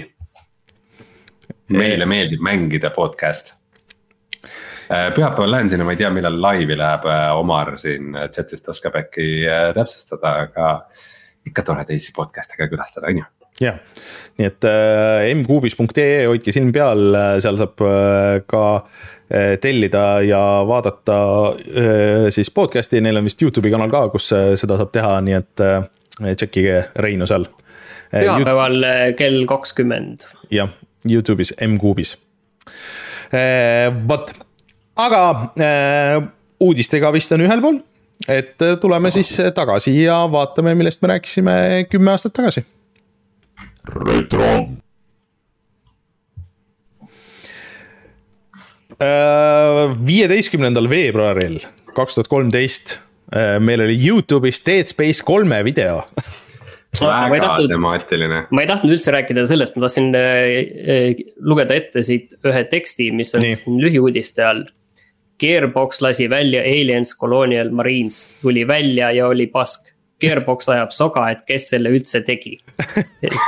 meile meeldib mängida podcast Äh, pühapäeval lähen sinna, ma ei tea, millal laivi läheb, äh, Omar siin chat'ist oskab äkki äh, täpsustada, aga ikka tore teisi podcast'e ka külastada, on ju jah, nii et äh, mkuubis.ee hoidke silm peal, seal saab äh, ka äh, tellida ja vaadata äh, siis podcast'i, neil on vist Youtube'i kanal ka, kus äh, seda saab teha, nii et äh, tšekkige Reinu seal. pühapäeval YouTube... kell kakskümmend. jah, Youtube'is mkuubis äh,. vot aga äh, uudistega vist on ühel pool, et äh, tuleme siis tagasi ja vaatame, millest me rääkisime kümme aastat tagasi. retro. Äh, viieteistkümnendal veebruaril kaks tuhat kolmteist äh, meil oli Youtube'is Dead Space kolme video väga tahtnud, temaatiline. ma ei tahtnud üldse rääkida sellest, ma tahtsin äh, lugeda ette siit ühe teksti, mis on lühiuudiste all Gearbox lasi välja Aliens Colonial Marines, tuli välja ja oli pask. Gearbox ajab soga, et kes selle üldse tegi.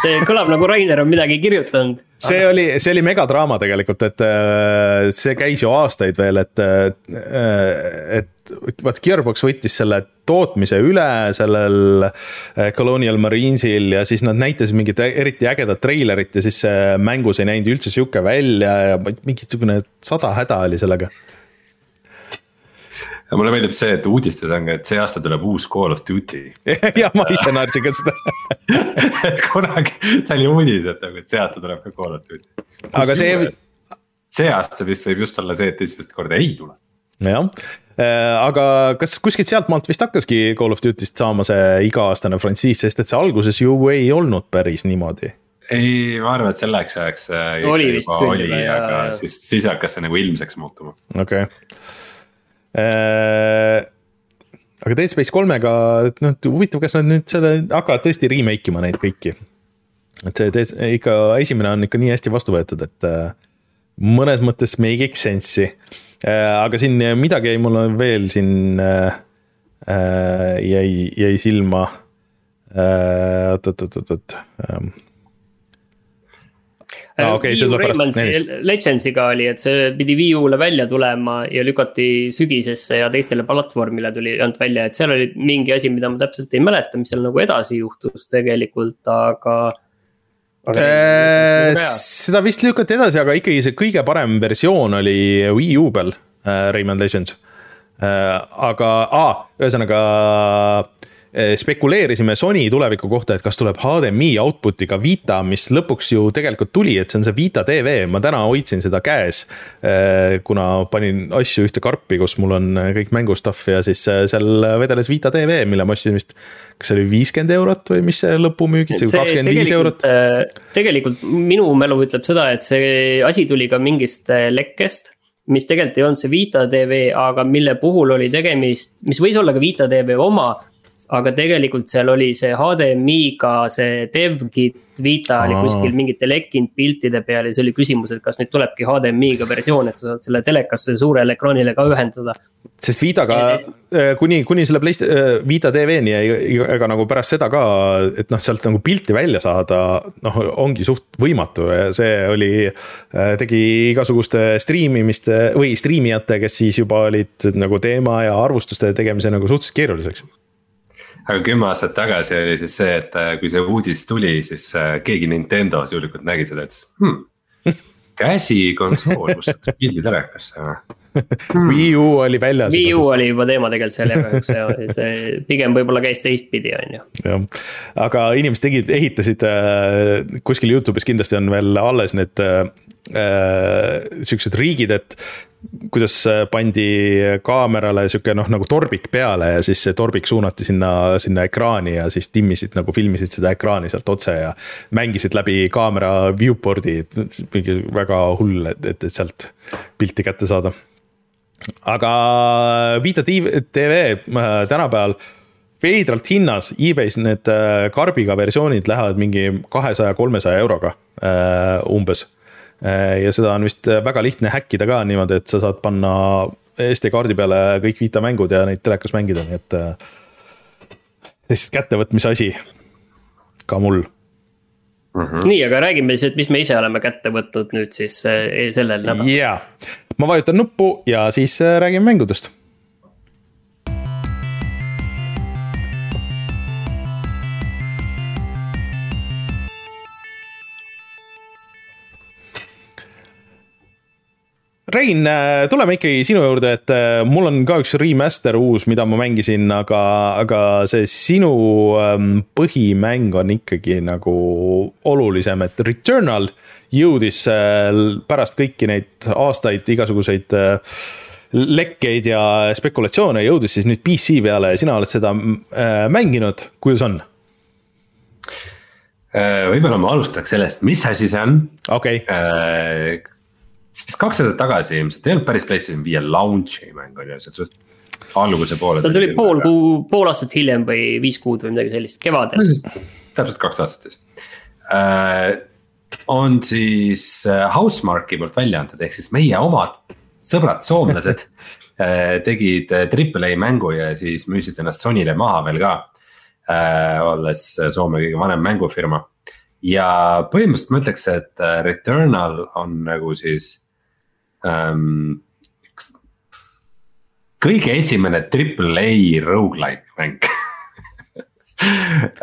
see kõlab nagu Rainer on midagi kirjutanud. see oli, see oli megadraama tegelikult, et äh, see käis ju aastaid veel, et, äh, et vaat Gearbox võttis selle tootmise üle sellel äh, Colonial Marinesil ja siis nad näitasid mingit eriti ägedat treilerit ja siis mängus ei näinud üldse sihuke välja ja mingisugune sada häda oli sellega ja mulle meeldib see, et uudistes on ka, et see aasta tuleb uus Call of Duty ja ma ise naersin ka seda et kunagi, see oli uudis, et nagu, et see aasta tuleb ka Call of Duty. aga see. see aasta vist võib just olla see, et esimest korda ei tule. jah, äh, aga kas kuskilt sealtmaalt vist hakkaski Call of Duty'st saama see iga-aastane frantsiis, sest et see alguses ju ei olnud päris niimoodi ei, ma arvan, et selleks ajaks oli vist küll, aga ja... siis, siis hakkas see nagu ilmseks muutuma. okei okay aga Dead Space kolmega, noh, huvitav, kas nad nüüd selle hakkavad tõesti remake ima neid kõiki. et see ikka, esimene on ikka nii hästi vastu võetud, et äh, mõnes mõttes make iks sense'i. Äh, aga siin midagi jäi mulle veel siin jäi, jäi silma. oot, oot, oot, oot, oot ähm, ah,. Okay, Legendsiga oli, et see pidi Wii U-le välja tulema ja lükati sügisesse ja teistele platvormile tuli ainult välja, et seal oli mingi asi, mida ma täpselt ei mäleta, mis seal nagu edasi juhtus tegelikult, aga. Äh, seda vist lükati edasi, aga ikkagi see kõige parem versioon oli Wii U peal äh,, Rayman Legends äh,. aga ah,, ühesõnaga spekuleerisime Sony tuleviku kohta, et kas tuleb HDMI output'iga Vita, mis lõpuks ju tegelikult tuli, et see on see Vita tv, ma täna hoidsin seda käes. Eh, kuna panin asju ühte karpi, kus mul on kõik mängustuff ja siis eh, seal vedeles Vita tv, mille ma ostsin vist. kas see oli viiskümmend eurot või mis see lõpumüügid, see kakskümmend viis eurot? tegelikult minu mälu ütleb seda, et see asi tuli ka mingist lekkest mis tegelikult ei olnud see Vita tv, aga mille puhul oli tegemist, mis võis olla ka Vita tv oma aga tegelikult seal oli see HDMI-ga see DevKit Vita oli kuskil mingite lekkinud piltide peal ja siis oli küsimus, et kas nüüd tulebki HDMI-ga versioon, et sa saad selle telekasse suurele ekraanile ka ühendada. sest Vitaga äh, kuni, kuni selle Playst-, äh, Vita TV-ni ega nagu pärast seda ka, et noh, sealt nagu pilti välja saada, noh, ongi suht võimatu ja see oli, äh, tegi igasuguste striimimiste või striimijate, kes siis juba olid nagu teema ja arvustuste tegemise nagu suhteliselt keeruliseks aga kümme aastat tagasi oli siis see, et äh, kui see uudis tuli, siis äh, keegi Nintendo's juhuslikult nägi seda, ütles hmm, käsikonsool, kus saaks pildi telekasse või hmm.. Wii U oli väljas. Wii U oli juba teema tegelikult seal jah, kahjuks see, see pigem võib-olla käis teistpidi, on ju. jah, aga inimesed tegid, ehitasid äh, kuskil Youtube'is kindlasti on veel alles need äh siuksed riigid, et kuidas pandi kaamerale sihuke noh, nagu torbik peale ja siis see torbik suunati sinna, sinna ekraani ja siis timmisid nagu filmisid seda ekraani sealt otse ja. mängisid läbi kaamera viewport'i, mingi väga hull, et, et, et sealt pilti kätte saada. aga Vita TV äh, tänapäeval veidralt hinnas, e-base need äh, karbiga versioonid lähevad mingi kahesaja, kolmesaja euroga äh, umbes Äh, ja seda on vist väga lihtne häkkida ka niimoodi, et sa saad panna SD kaardi peale kõik Vita mängud ja neid telekas mängida, nii et. Äh, lihtsalt kättevõtmise asi, ka mul mm. -hmm. nii, aga räägime siis, et mis me ise oleme kätte võtnud nüüd siis äh, sellel nädalal. jaa, ma vajutan nuppu ja siis räägime mängudest Rein, äh, tuleme ikkagi sinu juurde, et äh, mul on ka üks remaster uus, mida ma mängisin, aga, aga see sinu ähm, põhimäng on ikkagi nagu olulisem, et Returnal jõudis äh, pärast kõiki neid aastaid igasuguseid lekkeid ja spekulatsioone, jõudis siis nüüd PC peale ja sina oled seda mänginud, kuidas on? võib-olla ma alustaks sellest, mis asi see on. okei okay siis kaks aastat tagasi ilmselt, ei olnud päris PlayStation viie launch'i mäng on ju, sealt suht alguse poole. ta tuli pool kuu, pool aastat hiljem või viis kuud või midagi sellist, kevadel. täpselt kaks aastat siis äh,. on siis äh, Housemarque'i poolt välja antud, ehk siis meie omad sõbrad, soomlased äh, tegid Triple A mängu ja siis müüsid ennast Sonyle maha veel ka olles Soome kõige vanem mängufirma ja põhimõtteliselt ma ütleks, et Returnal on nagu siis ähm,. kõige esimene triple A rogu-like mäng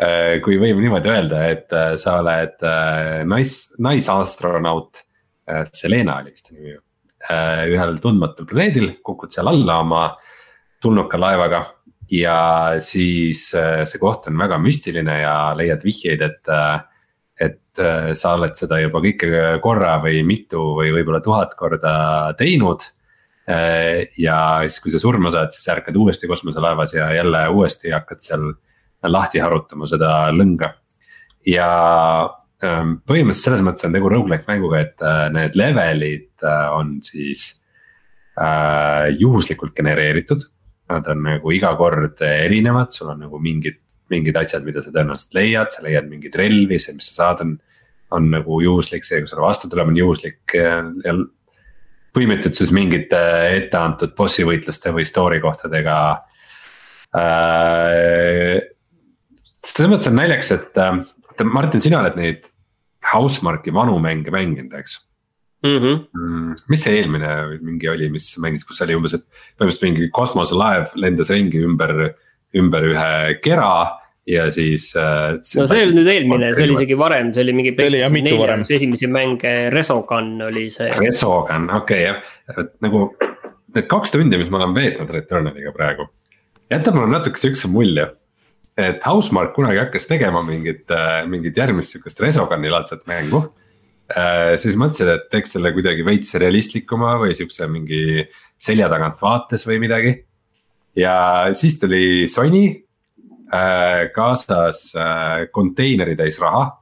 äh, kui võib niimoodi öelda, et äh, sa oled nais, naisastronaut, Selena oli vist nimi ju. ühel tundmatul planeedil, kukud seal alla oma tulnuka laevaga ja siis see koht on väga müstiline ja leiad vihjeid, et et äh, sa oled seda juba kõike korra või mitu või võib-olla tuhat korda teinud. Äh, ja siis, kui sa surma saad, siis ärkad uuesti kosmoselaevas ja jälle uuesti hakkad seal lahti harutama seda lõnga. ja ähm, põhimõtteliselt selles mõttes on tegu rogu-like mänguga, et äh, need levelid on siis juhuslikult genereeritud. Nad on nagu iga kord erinevad, sul on nagu mingid mingid asjad, mida sa tõenäoliselt leiad, sa leiad mingeid relvi, see, mis sa saad, on. on nagu juhuslik, see, kui sulle vastu tuleb, on juhuslik ja, põimitud siis mingite etteantud bossi võitluste või story kohtadega äh,. selles mõttes on naljakas, et äh, Martin, sina oled neid Housemarque'i vanu mänge mänginud, eks mm. -hmm. mis see eelmine mingi oli, mis mängis, kus oli umbes, et põhimõtteliselt mingi kosmoselaev lendas ringi ümber, ümber ühe kera ja siis äh,. no see ei olnud nüüd eelmine, see oli isegi varem, see oli mingi. see oli jah mitu varem. esimesi mänge, Resogun oli see. Resogun, okei okay, jah, et nagu need kaks tundi, mis ma olen veetnud Returnaliga praegu. jätab mulle natuke siukse mulje, et Housemark kunagi hakkas tegema mingit äh,, mingit järgmist sihukest Resoguni laadset mängu äh,. siis mõtlesid, et teeks selle kuidagi veits realistlikuma või siukse mingi selja tagant vaates või midagi. Ja siis tuli Sony Äh, kaasas äh, konteineri täis raha.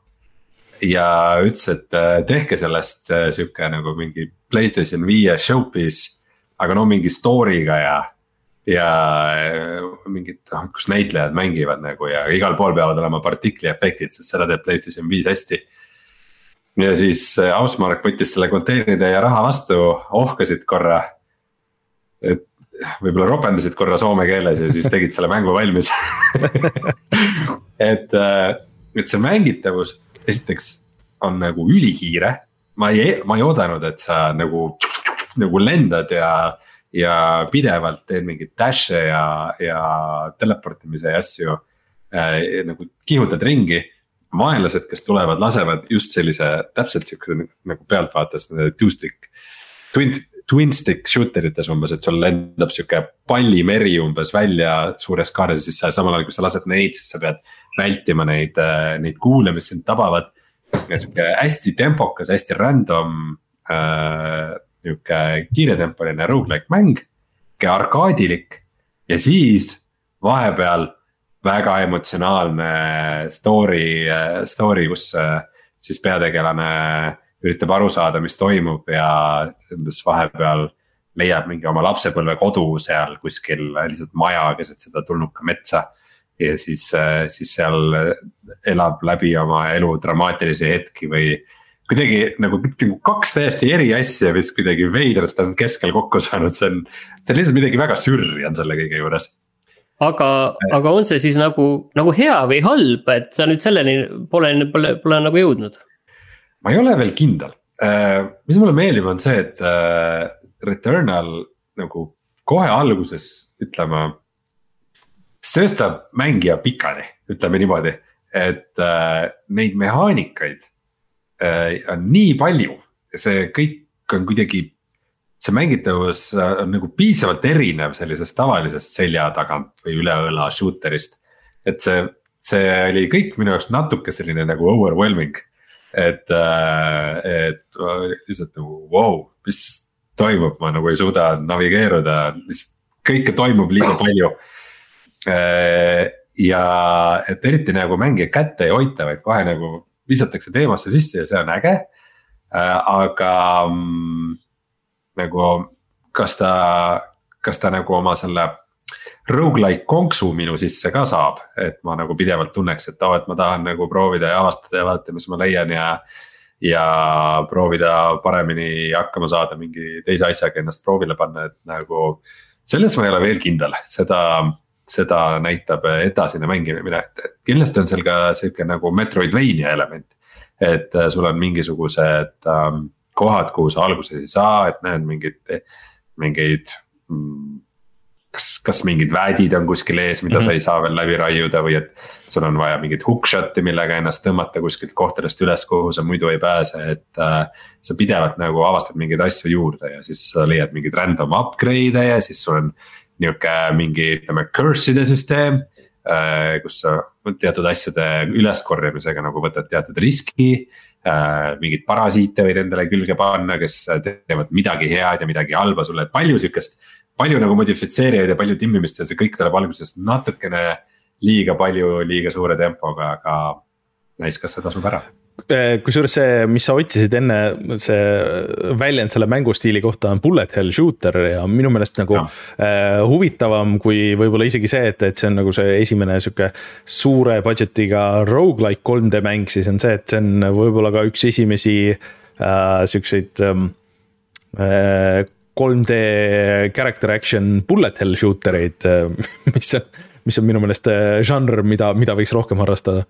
ja ütles, et äh, tehke sellest sihuke nagu mingi Playstation viie showpiece, aga no mingi story'ga ja. ja mingid, noh, kus näitlejad mängivad nagu ja igal pool peavad olema partikli efektid, sest seda teeb Playstation viis hästi. ja siis Ausmark võttis selle konteineride ja raha vastu, ohkasid korra. et võib-olla ropendasid korra soome keeles ja siis tegid selle mängu valmis et, et see mängitavus esiteks on nagu ülikiire. ma ei, ma ei oodanud, et sa nagu, nagu lendad ja, ja pidevalt teed mingeid dash'e ja, ja teleportimise asju äh,. nagu kihutad ringi vaenlased, kes tulevad, lasevad just sellise täpselt sihukese nagu pealtvaates two stick. Twin, twin stick shooter ites umbes, et sul lendab sihuke pallimeri umbes välja suures kaares, siis sa samal ajal kui sa lased neid, siis sa pead vältima neid, äh, neid kuule, mis sind tabavad sihuke hästi tempokas, hästi random äh,. nihuke kiiretempoline rogu-like mäng, sihuke arkaadilik ja siis vahepeal väga emotsionaalne story, äh, story, kus äh, siis peategelane üritab aru saada, mis toimub ja umbes vahepeal leiab mingi oma lapsepõlvekodu seal kuskil lihtsalt maja keset seda tulnuka metsa ja siis, äh, siis seal elab läbi oma elu dramaatilisi hetki või kuidagi nagu kaks täiesti eri asja, mis kuidagi veidralt on keskel kokku saanud, see on, see on lihtsalt midagi väga sürri on selle kõige juures. aga, aga on see siis nagu, nagu hea või halb, et sa nüüd selleni pole, pole, pole nagu jõudnud? Ma ei ole veel kindel, äh, mis mulle meeldib, on see, et äh, Returnal nagu kohe alguses ütleme sööstab mängija pikali, ütleme niimoodi, et äh, neid mehaanikaid on nii palju see kõik on kuidagi. see mängitavus on nagu piisavalt erinev sellisest tavalisest selja tagant või üle õla shooter'ist. et see, see oli kõik minu jaoks natuke selline nagu overwhelming. Et äh,, et lihtsalt nagu vau mis toimub, ma nagu ei suuda navigeeruda, lihtsalt kõike toimub liiga palju Äh, ja et eriti nagu mängija kätte ei hoita, vaid kohe nagu visatakse teemasse sisse ja see on äge. Äh, aga mm, nagu, kas ta, kas ta nagu oma selle rogu-like konksu minu sisse ka saab, et ma nagu pidevalt tunneks, et oo oh,, et ma tahan nagu proovida ja avastada ja vaadata, mis ma leian ja. ja proovida paremini hakkama saada mingi teise asjaga ennast proovile panna, et nagu. selles ma ei ole veel kindel, seda seda näitab edasine mängimine, et kindlasti on seal ka sihuke nagu Metroidvania element. et sul on mingisugused ähm, kohad, kuhu sa alguses ei saa, et näed mingit, mingeid mm, kas, kas mingid väedid on kuskil ees, mida mm -hmm. sa ei saa veel läbi raiuda või et. sul on vaja mingit hookshot'i, millega ennast tõmmata kuskilt kohtadest üles, kuhu sa muidu ei pääse, et äh,. sa pidevalt nagu avastad mingeid asju juurde ja siis sa leiad mingeid random upgrade'e ja siis sul on nihuke mingi, ütleme, curse'ide süsteem äh,. kus sa teatud asjade üleskorjamisega nagu võtad teatud riski äh,. mingeid parasiite võid endale külge panna, kes teevad midagi head ja midagi halba sulle, et palju sihukest. Palju nagu modifitseerijaid ja palju timmimist ja see kõik tuleb alguses natukene liiga palju, liiga suure tempoga, aga näis, kas see tasub ära Eh, kusjuures see, mis sa otsisid enne, see väljend selle mängustiili kohta on bullet hell shooter ja minu meelest nagu ja. äh, huvitavam kui võib-olla isegi see, et, et see on nagu see esimene sihuke suure budget'iga rogu-like 3D mäng, siis on see, et see on võib-olla ka üks esimesi äh, siukseid äh, 3D character action bullet hell shooter eid äh,, mis on, mis on minu meelest äh, žanr, mida, mida võiks rohkem harrastada.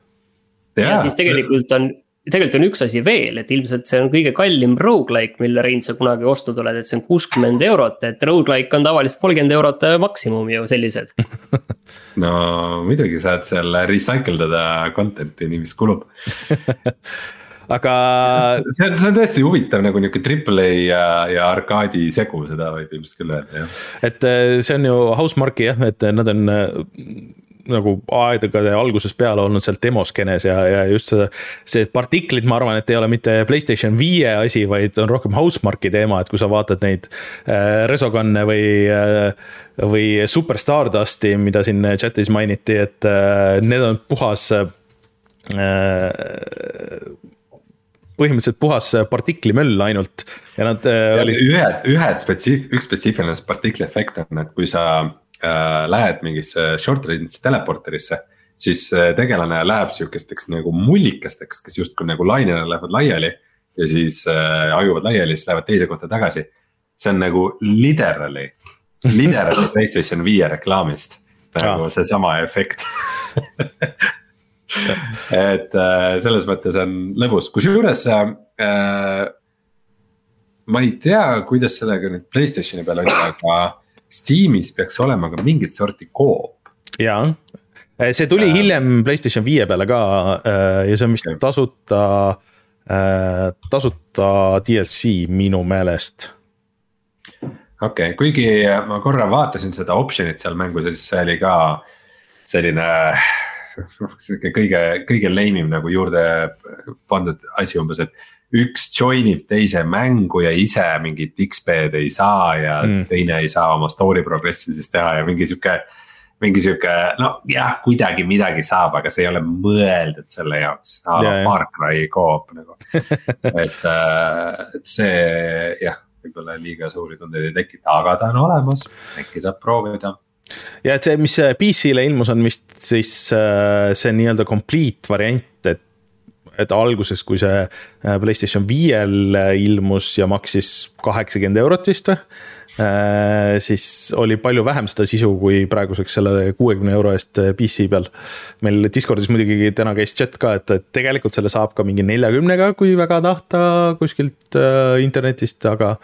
ja siis tegelikult on tegelikult on üks asi veel, et ilmselt see on kõige kallim rogu-like, mille Rein sa kunagi ostnud oled, et see on kuuskümmend eurot, et rogu-like on tavaliselt kolmkümmend eurot maksimum ju sellised. No muidugi saad seal recycle dada content'i nii, mis kulub aga. see on, see on tõesti huvitav nagu nihuke triple A ja, ja arkaadi segu, seda võib ilmselt küll öelda jah. et eh, see on ju Housemarque'i jah, et nad on nagu aegade algusest peale olnud seal demoskeenes ja, ja just seda. see partiklid, ma arvan, et ei ole mitte Playstation viie asi, vaid on rohkem Housemarque'i teema, et kui sa vaatad neid äh, Resogun'e või äh,. või Super Stardusti, mida siin chat'is mainiti, et äh, need on puhas äh, põhimõtteliselt puhas partiklimöll ainult ja nad äh, olid. ühed, ühed spetsiif-, üks spetsiifiline partikliefekt on, et kui sa äh, lähed mingisse short range teleporterisse siis tegelane läheb sihukesteks nagu mullikesteks, kes justkui nagu lainena lähevad laiali ja siis äh, ajuvad laiali, siis lähevad teise kohta tagasi. see on nagu literally, literally Playstation viie reklaamist nagu seesama efekt et äh, selles mõttes on lõbus, kusjuures äh, ma ei tea, kuidas sellega nüüd Playstationi peal on, aga Steamis peaks olema ka mingit sorti koop. jaa, see tuli äh, hiljem Playstation viie peale ka äh, ja see on vist tasuta äh, Äh, tasuta DLC minu meelest. okei okay,, kuigi ma korra vaatasin seda option'it seal mängus ja siis see oli ka selline sihuke kõige, kõige lame im nagu juurde pandud asi umbes, et üks join ib teise mängu ja ise mingit XP-d ei saa ja mm. teine ei saa oma story progress'i siis teha ja mingi sihuke mingi sihuke, no jah, kuidagi midagi saab, aga see ei ole mõeldud selle jaoks, a la Far Cry co-op nagu. et, äh, et see jah, võib-olla liiga suuri tundeid ei tekita, aga ta on olemas, äkki saab proovida ja et see, mis PC-le ilmus, on vist siis äh, see nii-öelda complete variant, et et alguses, kui see äh, Playstation viiel ilmus ja maksis kaheksakümmend eurot vist või Äh, siis oli palju vähem seda sisu, kui praeguseks selle kuuekümne euro eest äh, PC peal. meil Discordis muidugi täna käis chat ka, et, et tegelikult selle saab ka mingi neljakümnega, kui väga tahta kuskilt äh, internetist, aga,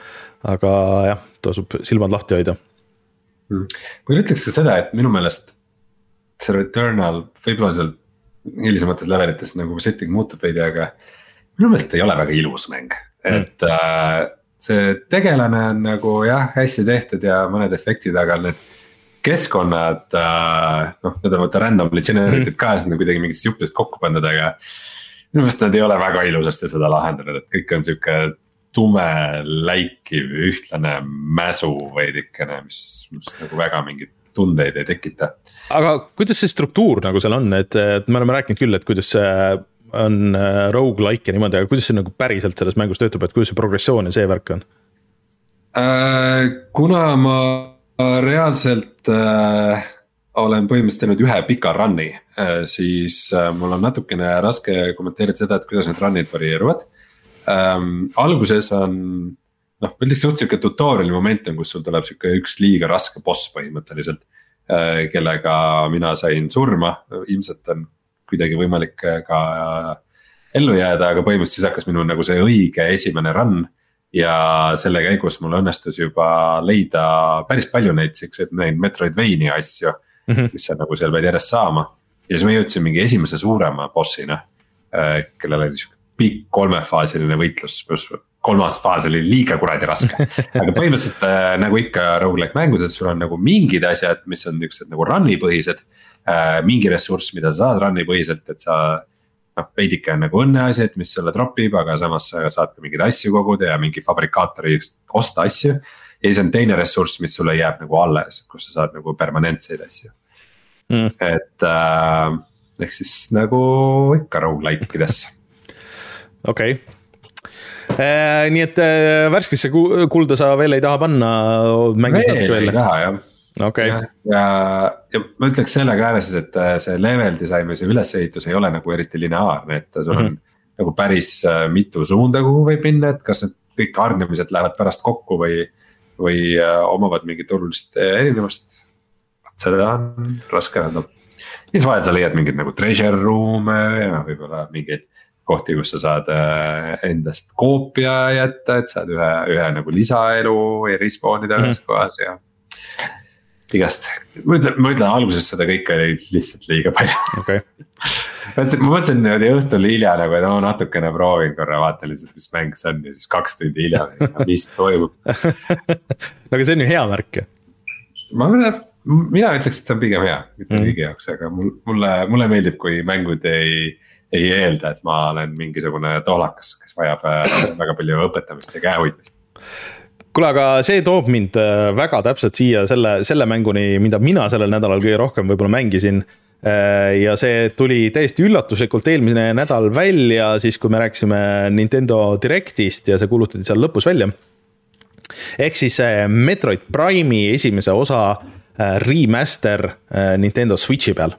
aga jah, tasub silmad lahti hoida hmm.. ma ütleks ka seda, et minu meelest see Returnal võib-olla seal hilisemates levelites nagu setting muutub veidi, aga minu meelest ei ole väga ilus mäng, et mm. äh, see tegelane on nagu jah, hästi tehtud ja mõned efektid, aga need keskkonnad äh,, noh, need on vaata randomly generated mm. ka, siis on kuidagi mingitest juppidest kokku pandud, aga. minu meelest nad ei ole väga ilusasti seda lahendanud, et kõik on sihuke tume, läikiv, ühtlane mäsu veidikene, mis, mis nagu väga mingeid tundeid ei tekita. aga kuidas see struktuur nagu seal on, et, et me oleme rääkinud küll, et kuidas see on äh, rogu-like ja niimoodi, aga kuidas see nagu päriselt selles mängus töötab, et kuidas see progressioon ja see värk on äh,? kuna ma reaalselt äh, olen põhimõtteliselt teinud ühe pika run'i äh,, siis äh, mul on natukene raske kommenteerida seda, et kuidas need run'id varieeruvad ähm,. alguses on noh, ma ütleks suht sihuke tutorial'i moment on, kus sul tuleb sihuke üks liiga raske boss põhimõtteliselt äh,. kellega mina sain surma, ilmselt on kuidagi võimalik äh, ka ellu jääda, aga põhimõtteliselt siis hakkas minu nagu see õige esimene run. ja selle käigus mul õnnestus juba leida päris palju neid siukseid, neid Metroidvania asju mm, -hmm. mis sa nagu seal pead järjest saama. ja siis ma jõudsin mingi esimese suurema boss'ina, äh, kellel oli sihuke pikk kolmefaasiline võitlus, pluss kolmas faas oli liiga kuradi raske. aga põhimõtteliselt äh, nagu ikka rogu-like mängudes, sul on nagu mingid asjad, mis on niuksed nagu run'i põhised äh,. mingi ressurss, mida sa saad run'i põhiselt, et sa noh, veidike on nagu õnneasi, et mis sulle drop ib, aga samas sa saad ka mingeid asju koguda ja mingi fabrikaatori osta asju. ja siis on teine ressurss, mis sulle jääb nagu alles, kus sa saad nagu permanentseid asju mm.. et äh, ehk siis nagu ikka rogu-like ides okei okay äh, nii et äh, värskesse kulda sa veel ei taha panna? veel ei taha jah, okay.. ja, ja, ja ma ütleks selle ka ära siis, et äh, see level disain või see ülesehitus ei ole nagu eriti lineaarne, et sul on mm -hmm. nagu päris mitu suunda, kuhu võib minna, et kas need kõik hargnemised lähevad pärast kokku või. või omavad mingit olulist erinevust. seda on raske öelda. siis vahel sa leiad mingeid nagu treasure room'e ja võib-olla mingeid kohti, kus sa saad endast koopia jätta, et saad ühe, ühe nagu lisaelu ja respawn ida ühes mm -hmm. kohas ja igast, ma ütlen, ma ütlen alguses seda kõike oli lihtsalt liiga palju okay. mõtlesin, ma mõtlesin niimoodi õhtul hilja nagu, et no natukene proovin korra, vaatan lihtsalt, mis mäng see on ja siis kaks tundi hiljem, mis toimub no aga see on ju hea märk ju. ma, mina ütleks, et see on pigem hea, mitte mm. kõigi jaoks, aga mul, mulle, mulle meeldib, kui mängud ei ei eelda, et ma olen mingisugune toolakas, kes vajab äh, väga palju õpetamist ja käehoidmist kuule, aga see toob mind äh, väga täpselt siia selle, selle mänguni, mida mina sellel nädalal kõige rohkem võib-olla mängisin. Äh, ja see tuli täiesti üllatuslikult eelmine nädal välja, siis kui me rääkisime Nintendo Directist ja see kuulutati seal lõpus välja. ehk siis Metroid Prime'i esimese osa remaster Nintendo Switch'i peal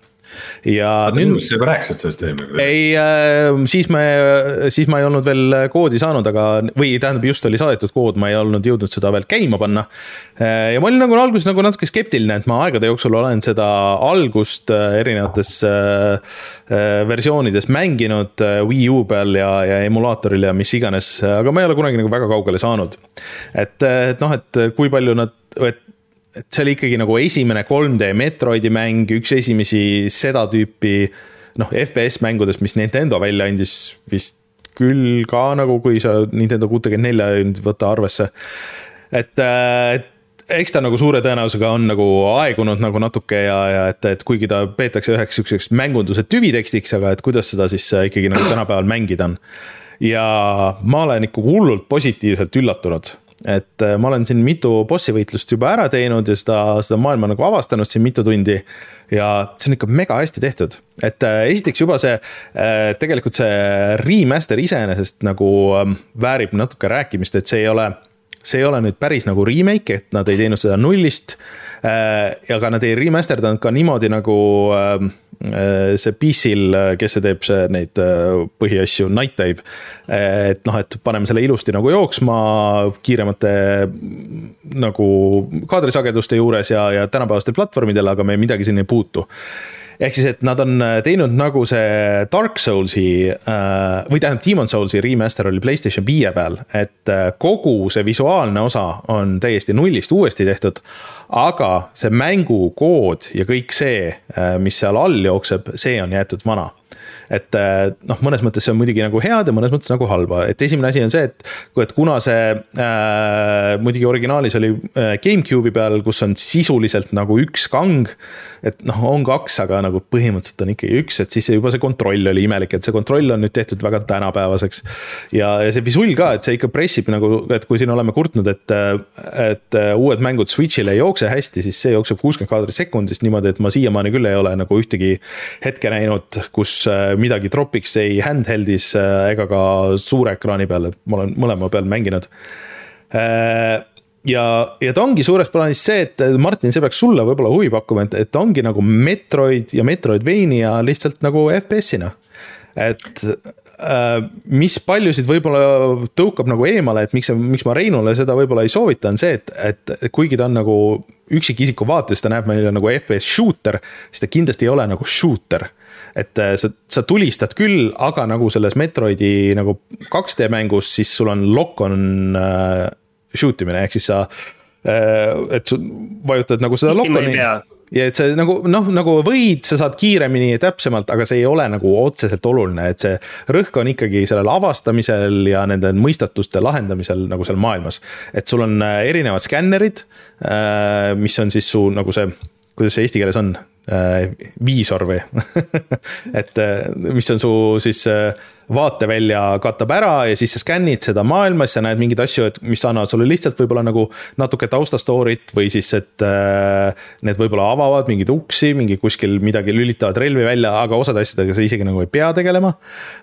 ja nüüd. sa juba rääkisid sellest eelmine ei äh,, siis me, siis ma ei olnud veel koodi saanud, aga, või tähendab, just oli saadetud kood, ma ei olnud jõudnud seda veel käima panna äh,. ja ma olin nagu alguses nagu natuke skeptiline, et ma aegade jooksul olen seda algust äh, erinevates versioonides mänginud Wii U peal ja, ja emulaatoril ja mis iganes, aga ma ei ole kunagi nagu väga kaugele saanud. et, et noh, et kui palju nad, et et see oli ikkagi nagu esimene 3D Metroidi mäng, üks esimesi seda tüüpi noh, FPS mängudest, mis Nintendo välja andis vist küll ka nagu, kui sa Nintendo kuutekümmet nelja ei võta arvesse. et, äh, et eks ta nagu suure tõenäosusega on nagu aegunud nagu natuke ja, ja et, et kuigi ta peetakse üheks sihukeseks mängunduse tüvitekstiks, aga et kuidas seda siis äh, ikkagi nagu tänapäeval mängida on. ja ma olen ikka hullult positiivselt üllatunud et äh, ma olen siin mitu bossi võitlust juba ära teinud ja seda, seda maailma nagu avastanud siin mitu tundi. ja see on ikka mega hästi tehtud, et äh, esiteks juba see, äh, tegelikult see remaster iseenesest nagu ähm, väärib natuke rääkimist, et see ei ole see ei ole nüüd päris nagu remake, et nad ei teinud seda nullist. Aga nad ei remasterdanud ka niimoodi nagu ähm, Äh, see PC-l, äh, kes see teeb, see neid äh, põhiasju, Night Dive. et noh, et paneme selle ilusti nagu jooksma kiiremate nagu kaadrisageduste juures ja, ja tänapäevastel platvormidel, aga me midagi siin ei puutu. Ehk siis, et nad on teinud nagu see Dark Soulsi või tähendab, Demon Soulsi remaster oli Playstation viie peal, et kogu see visuaalne osa on täiesti nullist uuesti tehtud aga see mängukood ja kõik see, äh, mis seal all jookseb, see on jäetud vana et äh, noh, mõnes mõttes see on muidugi nagu head ja mõnes mõttes nagu halba, et esimene asi on see, et, et kuna see äh, muidugi originaalis oli äh, GameCube'i peal, kus on sisuliselt nagu üks kang. et noh, on kaks, aga nagu põhimõtteliselt on ikkagi üks, et siis juba see kontroll oli imelik, et see kontroll on nüüd tehtud väga tänapäevaseks. ja, ja see visull ka, et see ikka pressib nagu, et kui siin oleme kurtnud, et, et uued mängud Switch'il ei jookse hästi, siis see jookseb kuuskümmend kaadrit sekundis niimoodi, et ma siiamaani küll ei ole nagu ühtegi hetke näinud, kus midagi tropiks ei handheld'is äh, ega ka suure ekraani peal, et ma olen mõlema peal mänginud. Äh, ja, ja ta ongi suures plaanis see, et Martin, see peaks sulle võib-olla huvi pakkuma, et, et ta ongi nagu Metroid ja Metroidvania lihtsalt nagu FPS-ina. et äh, mis paljusid võib-olla tõukab nagu eemale, et miks, miks ma Reinule seda võib-olla ei soovita, on see, et, et kuigi ta on nagu üksikisiku vaates, ta näeb meile nagu FPS shooter, siis ta kindlasti ei ole nagu shooter et äh, sa, sa tulistad küll, aga nagu selles Metroidi nagu 2D mängus, siis sul on lock-on äh, shoot imine, ehk siis sa äh,. et sa vajutad nagu seda lock-on'i ja et see nagu noh, nagu võid, sa saad kiiremini ja täpsemalt, aga see ei ole nagu otseselt oluline, et see rõhk on ikkagi sellel avastamisel ja nende mõistatuste lahendamisel nagu seal maailmas. et sul on äh, erinevad skännerid, äh, mis on siis su nagu see, kuidas see eesti keeles on, Äh, viisor või et äh, mis on su siis äh, vaatevälja katab ära ja siis sa skännid seda maailma, siis sa näed mingeid asju, et mis annavad sulle lihtsalt võib-olla nagu natuke taustastory't või siis, et need võib-olla avavad mingeid uksi, mingi kuskil midagi lülitavad relvi välja, aga osade asjadega sa isegi nagu ei pea tegelema.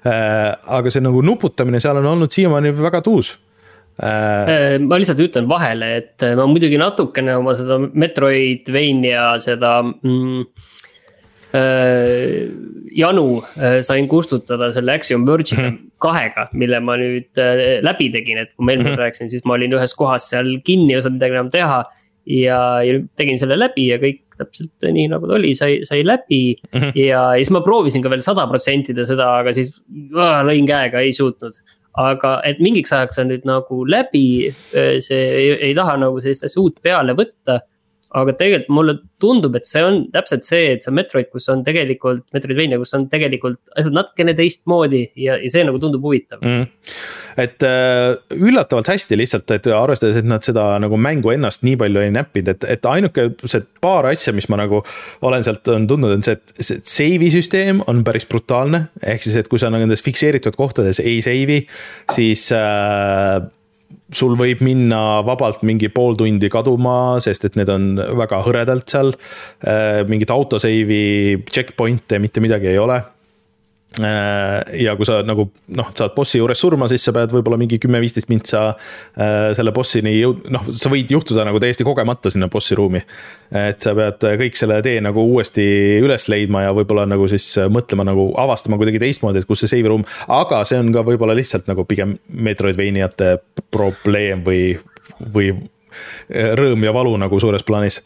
aga see nagu nuputamine seal on olnud siiamaani väga tuus. Ma lihtsalt ütlen vahele, et ma muidugi natukene oma seda Metroidvania seda mm, äh, janu äh, sain kustutada selle Axiom Verge'i mm -hmm. kahega, mille ma nüüd äh, läbi tegin, et kui ma eelmine kord mm -hmm. rääkisin, siis ma olin ühes kohas seal kinni, ei osanud midagi enam teha. ja, ja tegin selle läbi ja kõik täpselt nii nagu ta oli, sai, sai läbi mm. -hmm. ja, ja siis ma proovisin ka veel sada protsentida seda, aga siis äh, lõin käega, ei suutnud aga et mingiks ajaks on nüüd nagu läbi, see ei, ei taha nagu sellist asja uut peale võtta. Aga tegelikult mulle tundub, et see on täpselt see, et see Metroid, kus on tegelikult, Metroidvania, kus on tegelikult asjad natukene teistmoodi ja, ja see nagu tundub huvitav mm et äh, üllatavalt hästi lihtsalt, et arvestades, et nad seda nagu mängu ennast nii palju ei näppinud, et, et ainuke see paar asja, mis ma nagu olen sealt on tundnud, on see, et see save'i süsteem on päris brutaalne. ehk siis, et kui sa nagu nendes fikseeritud kohtades ei save'i, siis äh, sul võib minna vabalt mingi pool tundi kaduma, sest et need on väga hõredalt seal. Äh, mingit autosave'i checkpoint'e mitte midagi ei ole ja kui sa nagu noh, saad bossi juures surma, siis sa pead võib-olla mingi kümme-viisteist mintsa äh, selle bossini jõud-, noh, sa võid juhtuda nagu täiesti kogemata sinna bossi ruumi. et sa pead kõik selle tee nagu uuesti üles leidma ja võib-olla nagu siis mõtlema nagu avastama kuidagi teistmoodi, et kus see save room, aga see on ka võib-olla lihtsalt nagu pigem Metroidvaniate probleem või, või rõõm ja valu nagu suures plaanis.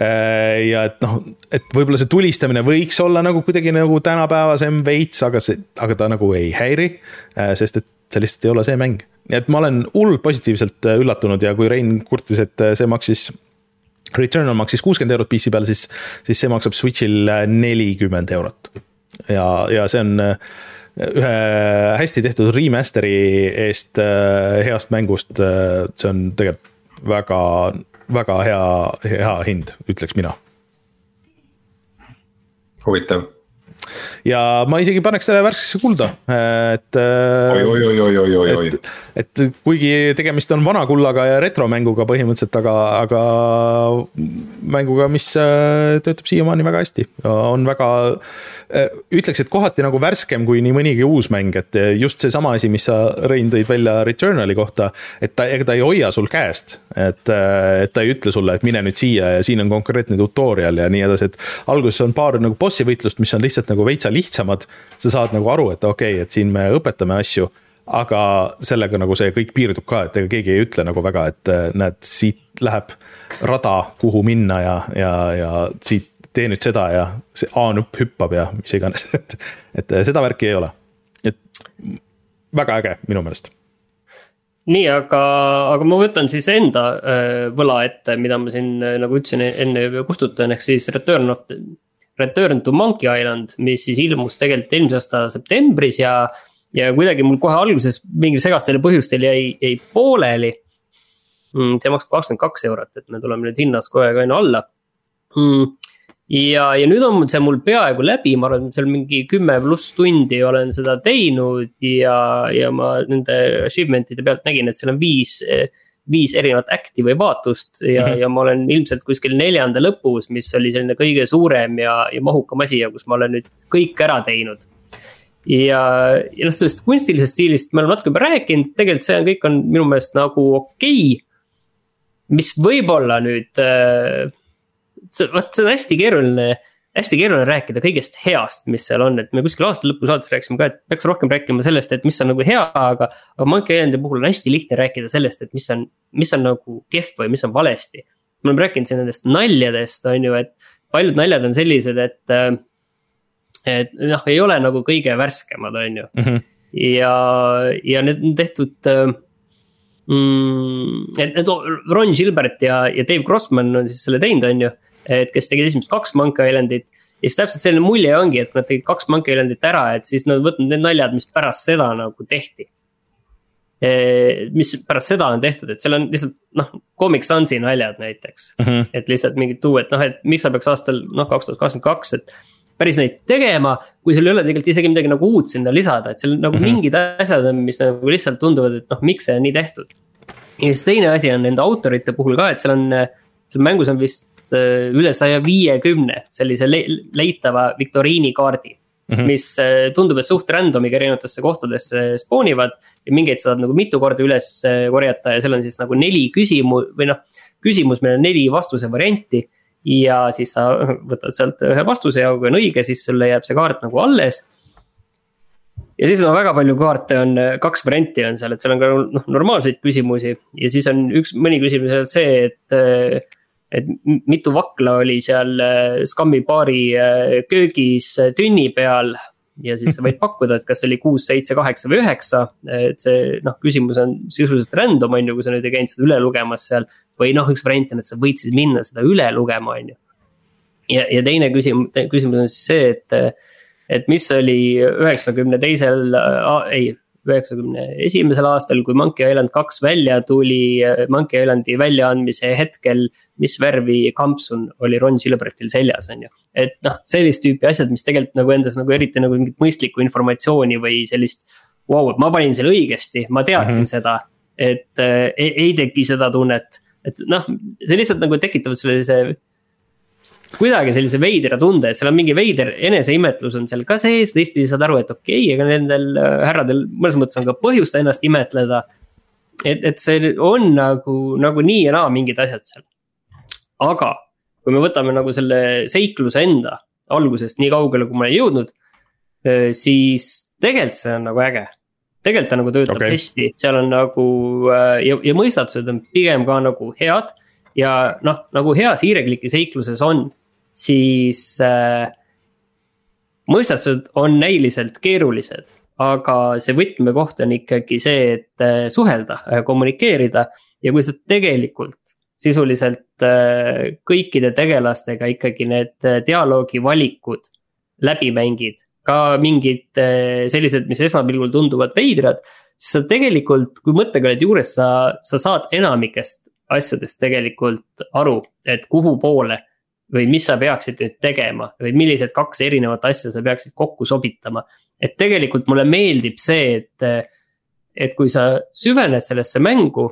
Äh, ja et noh, et võib-olla see tulistamine võiks olla nagu kuidagi nagu tänapäevasem veits, aga see, aga ta nagu ei häiri. Äh, sest et see lihtsalt ei ole see mäng, nii et ma olen hullult positiivselt üllatunud ja kui Rein kurtis, et see maksis. Returnal maksis kuuskümmend eurot PC peal, siis, siis see maksab Switch'il nelikümmend eurot. ja, ja see on ühe hästi tehtud remaster'i eest heast mängust, see on tegelikult väga, väga hea, hea hind, ütleks mina. huvitav ja ma isegi paneks selle värskesse kulda, et. et, et kuigi tegemist on vana kullaga ja retromänguga põhimõtteliselt, aga, aga mänguga, mis äh, töötab siiamaani väga hästi on väga. Äh, ütleks, et kohati nagu värskem kui nii mõnigi uus mäng, et just seesama asi, mis sa, Rein, tõid välja Returnali kohta. et ta, ega ta ei hoia sul käest, et, äh, et ta ei ütle sulle, et mine nüüd siia ja siin on konkreetne tutorial ja nii edasi, et alguses on paar nagu bossi võitlust, mis on lihtsalt nagu veitsa lihtsamad. sa saad nagu aru, et okei okay,, et siin me õpetame asju, aga sellega nagu see kõik piirdub ka, et ega keegi ei ütle nagu väga, et äh, näed, siit läheb rada, kuhu minna ja, ja, ja siit tee nüüd seda ja see A-nupp hüppab ja mis iganes, et, et äh, seda värki ei ole. et väga äge minu meelest nii, aga, aga ma võtan siis enda äh, võla ette, mida ma siin nagu ütlesin enne kustutan, ehk siis Return of Return to Monkey Island, mis siis ilmus tegelikult eelmise aasta septembris ja. Ja kuidagi mul kohe alguses mingil segastel põhjustel jäi, jäi pooleli mm,. see maksab kakskümmend kaks eurot, et me tuleme nüüd hinnas kogu aeg aina alla mm ja, ja nüüd on see mul peaaegu läbi, ma arvan, seal mingi kümme pluss tundi olen seda teinud ja, ja ma nende achievement'ide pealt nägin, et seal on viis viis erinevat act'i või vaatust ja mm, -hmm. ja ma olen ilmselt kuskil neljanda lõpus, mis oli selline kõige suurem ja, ja mahukam asi ja kus ma olen nüüd kõik ära teinud. Ja, ja noh, sellest kunstilisest stiilist me oleme natuke juba rääkinud, tegelikult see on, kõik on minu meelest nagu okei okay,. mis võib-olla nüüd äh,, vot see on hästi keeruline hästi keeruline rääkida kõigest heast, mis seal on, et me kuskil aasta lõpu saates rääkisime ka, et peaks rohkem rääkima sellest, et mis on nagu hea, aga. aga Monkey Islandi puhul on hästi lihtne rääkida sellest, et mis on, mis on nagu kehv või mis on valesti. me oleme rääkinud siin nendest naljadest, on ju, et paljud naljad on sellised, et. Äh, et noh, ei ole nagu kõige värskemad, on ju mm. -hmm. ja, ja need on tehtud äh, mm,. et, et Ron Gilbert ja, ja Dave Grossman on siis selle teinud, on ju et kes tegid esimesed kaks Monkey Islandit. ja siis täpselt selline mulje ongi, et kui nad tegid kaks Monkey Islandit ära, et siis nad võtnud need naljad, mis pärast seda nagu tehti. mis pärast seda on tehtud, et seal on lihtsalt noh, Comic Sansi naljad näiteks mm. -hmm. et lihtsalt mingid tuua, et noh, et miks sa peaks aastal noh, kaks tuhat kakskümmend kaks, et päris neid tegema, kui sul ei ole tegelikult isegi midagi nagu uut sinna lisada, et seal nagu mm -hmm. mingid asjad on, mis nagu lihtsalt tunduvad, et noh, miks see on nii tehtud. ja siis teine asi on nende autorite puhul ka, et seal on, seal mängus on vist Äh, üle saja viiekümne sellise le leitava viktoriinikaardi mm. -hmm. mis äh, tundub, et suht random'iga erinevatesse kohtadesse spoonivad ja mingeid saad nagu mitu korda üles äh, korjata ja seal on siis nagu neli küsimu- või noh, küsimus, meil on neli vastuse varianti. Ja siis sa võtad sealt ühe vastuse ja kui on õige, siis sulle jääb see kaart nagu alles ja siis on no, väga palju kaarte on, kaks varianti on seal, et seal on ka noh normaalseid küsimusi ja siis on üks, mõni küsimus on see, et et mitu vakla oli seal äh, Scummi baari äh, köögis äh, tünni peal. Ja siis sa võid pakkuda, et kas see oli kuus, seitse, kaheksa või üheksa, et see noh, küsimus on sisuliselt random, on ju, kui sa nüüd ei käinud seda üle lugemas seal. või noh, üks variant on, et sa võid siis minna seda üle lugema, on ju. ja, ja teine küsimus, küsimus on siis see, et, et mis oli üheksakümne teisel, ei üheksakümne esimesel aastal, kui Monkey Island kaks välja tuli, Monkey Islandi väljaandmise hetkel. mis värvi kampsun oli Ron Silvertil seljas, on ju. et noh, sellist tüüpi asjad, mis tegelikult nagu endas nagu eriti nagu mingit mõistlikku informatsiooni või sellist. Vau, et ma panin selle õigesti, ma teadsin mm -hmm. seda, et äh, ei, ei teki seda tunnet, et noh, see lihtsalt nagu tekitavad sellise kuidagi sellise veidra tunde, et seal on mingi veider eneseimetlus on seal ka sees, teistpidi saad aru, et okei okay,, ega nendel äh, härradel mõnes mõttes on ka põhjust ennast imetleda. et, et see on nagu, nagu nii ja naa mingid asjad seal. aga kui me võtame nagu selle seikluse enda algusest nii kaugele, kui ma olen jõudnud. Äh, siis tegelikult see on nagu äge tegelikult ta nagu töötab okay. hästi, seal on nagu äh, ja, ja mõistatused on pigem ka nagu head. Ja noh, nagu heas hiirekliki seikluses on, siis äh, mõistatused on näiliselt keerulised. aga see võtmekoht on ikkagi see, et äh, suhelda, äh, kommunikeerida ja kui sa tegelikult sisuliselt äh, kõikide tegelastega ikkagi need äh, dialoogi valikud läbi mängid ka mingid eh, sellised, mis esmapilgul tunduvad veidrad. siis sa tegelikult, kui mõttega oled juures, sa, sa saad enamikest asjadest tegelikult aru, et kuhu poole. või mis sa peaksid nüüd tegema või millised kaks erinevat asja sa peaksid kokku sobitama. et tegelikult mulle meeldib see, et, et kui sa süvened sellesse mängu.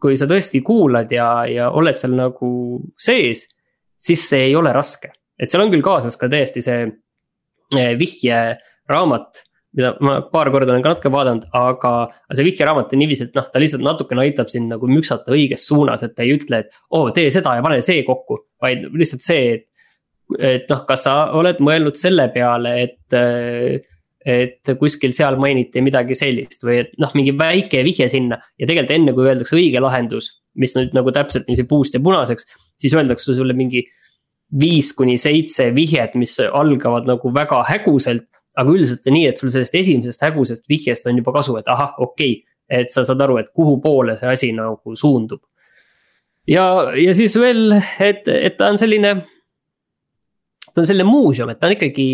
kui sa tõesti kuulad ja, ja oled seal nagu sees, siis see ei ole raske. et seal on küll kaasas ka täiesti see Eh, vihjeraamat mida ma paar korda olen ka natuke vaadanud, aga see vihjeraamat on niiviisi, et noh, ta lihtsalt natukene aitab sind nagu müksata õiges suunas, et ta ei ütle, et oo oh,, tee seda ja pane see kokku. vaid lihtsalt see, et, et noh, kas sa oled mõelnud selle peale, et, et kuskil seal mainiti midagi sellist või et noh, mingi väike vihje sinna. ja tegelikult enne, kui öeldakse õige lahendus, mis nüüd nagu täpselt niiviisi puust ja punaseks, siis öeldakse sulle mingi viis kuni seitse vihjet, mis algavad nagu väga häguselt. Aga üldiselt on nii, et sul sellest esimesest hägusest vihjest on juba kasu, et ahah, okei okay,, et sa saad aru, et kuhu poole see asi nagu suundub. ja, ja siis veel, et, et ta on selline, ta on selline muuseum, et ta on ikkagi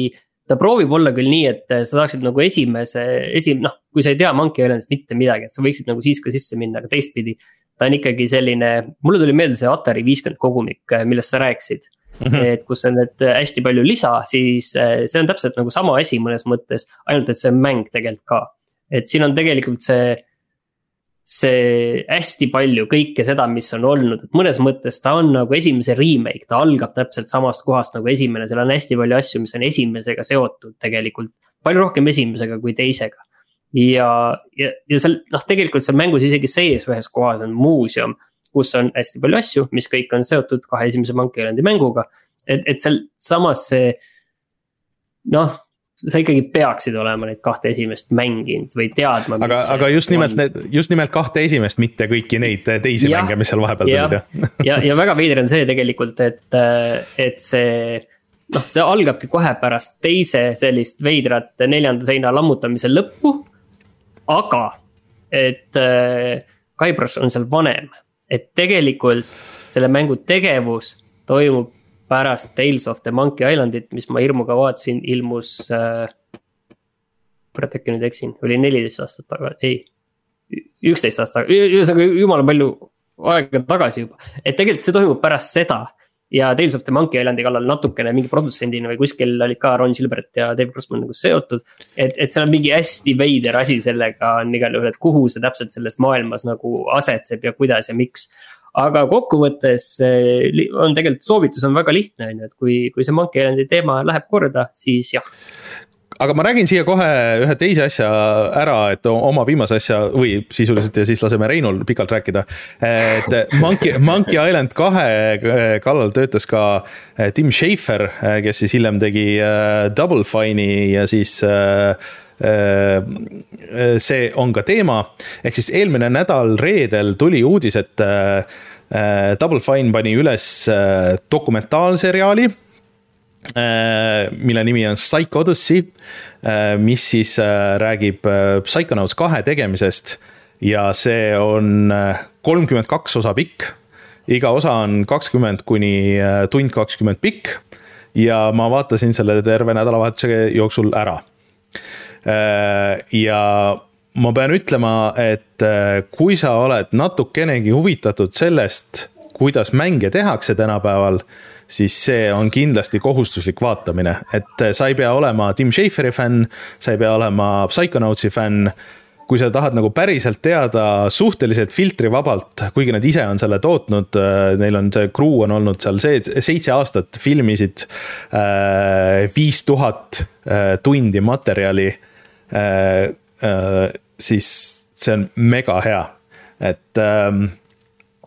ta proovib olla küll nii, et sa saaksid nagu esimese, esim-, noh, kui sa ei tea Monkey Islandist mitte midagi, et sa võiksid nagu siis ka sisse minna, aga teistpidi. ta on ikkagi selline, mulle tuli meelde see Atari viiskümmend kogumik, millest sa rääkisid Mm -hmm. et kus on need äh, hästi palju lisa, siis äh, see on täpselt nagu sama asi mõnes mõttes, ainult et see on mäng tegelikult ka. et siin on tegelikult see, see hästi palju kõike seda, mis on olnud, et mõnes mõttes ta on nagu esimese remake, ta algab täpselt samast kohast nagu esimene, seal on hästi palju asju, mis on esimesega seotud tegelikult. palju rohkem esimesega kui teisega. ja, ja, ja seal noh, tegelikult seal mängus isegi sees ühes kohas on muuseum kus on hästi palju asju, mis kõik on seotud kahe esimese Monkey Islandi mänguga. et, et seal samas see noh, sa ikkagi peaksid olema neid kahte esimest mänginud või teadma. aga, aga just nimelt need, just nimelt kahte esimest, mitte kõiki neid teisi ja, mänge, mis seal vahepeal tulid ja, ja, ja väga veider on see tegelikult, et, et see noh, see algabki kohe pärast teise sellist veidrat neljanda seina lammutamise lõppu. aga, et äh, Guybrush on seal vanem et tegelikult selle mängu tegevus toimub pärast Tales of the Monkey Islandit, mis ma hirmuga vaatasin, ilmus äh,. kurat, äkki nüüd eksin, oli neliteist aastat tagasi, ei, üksteist aastat tagasi, ühesõnaga jumala palju aega tagasi juba, et tegelikult see toimub pärast seda ja Tales of the Monkey Islandi kallal natukene mingi produtsendina või kuskil olid ka Ron Silbert ja Dave Grossman nagu seotud. et, et seal on mingi hästi veider asi sellega on igal juhul, et kuhu see täpselt selles maailmas nagu asetseb ja kuidas ja miks. aga kokkuvõttes eh, on tegelikult soovitus on väga lihtne, on ju, et kui, kui see Monkey Islandi teema läheb korda, siis jah aga ma räägin siia kohe ühe teise asja ära, et oma viimase asja või sisuliselt ja siis laseme Reinul pikalt rääkida. et Monkey, Monkey Island kahe kallal töötas ka eh, Tim Schafer, eh, kes siis hiljem tegi eh, Double Fine'i ja siis see on ka teema, ehk siis eelmine nädal reedel tuli uudis, et Double Fine pani üles dokumentaalseriaali mille nimi on Psycho Odyssey, äh, mis siis äh, räägib Psychonauts kahe tegemisest ja see on kolmkümmend kaks osa pikk. iga osa on kakskümmend kuni tund kakskümmend pikk ja ma vaatasin selle terve nädalavahetuse jooksul ära. ja ma pean ütlema, et kui sa oled natukenegi huvitatud sellest, kuidas mänge tehakse tänapäeval siis see on kindlasti kohustuslik vaatamine, et sa ei pea olema Tim Schaferi fänn, sa ei pea olema Psychonautsi fänn kui sa tahad nagu päriselt teada suhteliselt filtrivabalt, kuigi nad ise on selle tootnud, neil on see crew on olnud seal see, seitse aastat filmisid viis tuhat tundi materjali. siis see on mega hea, et ähm,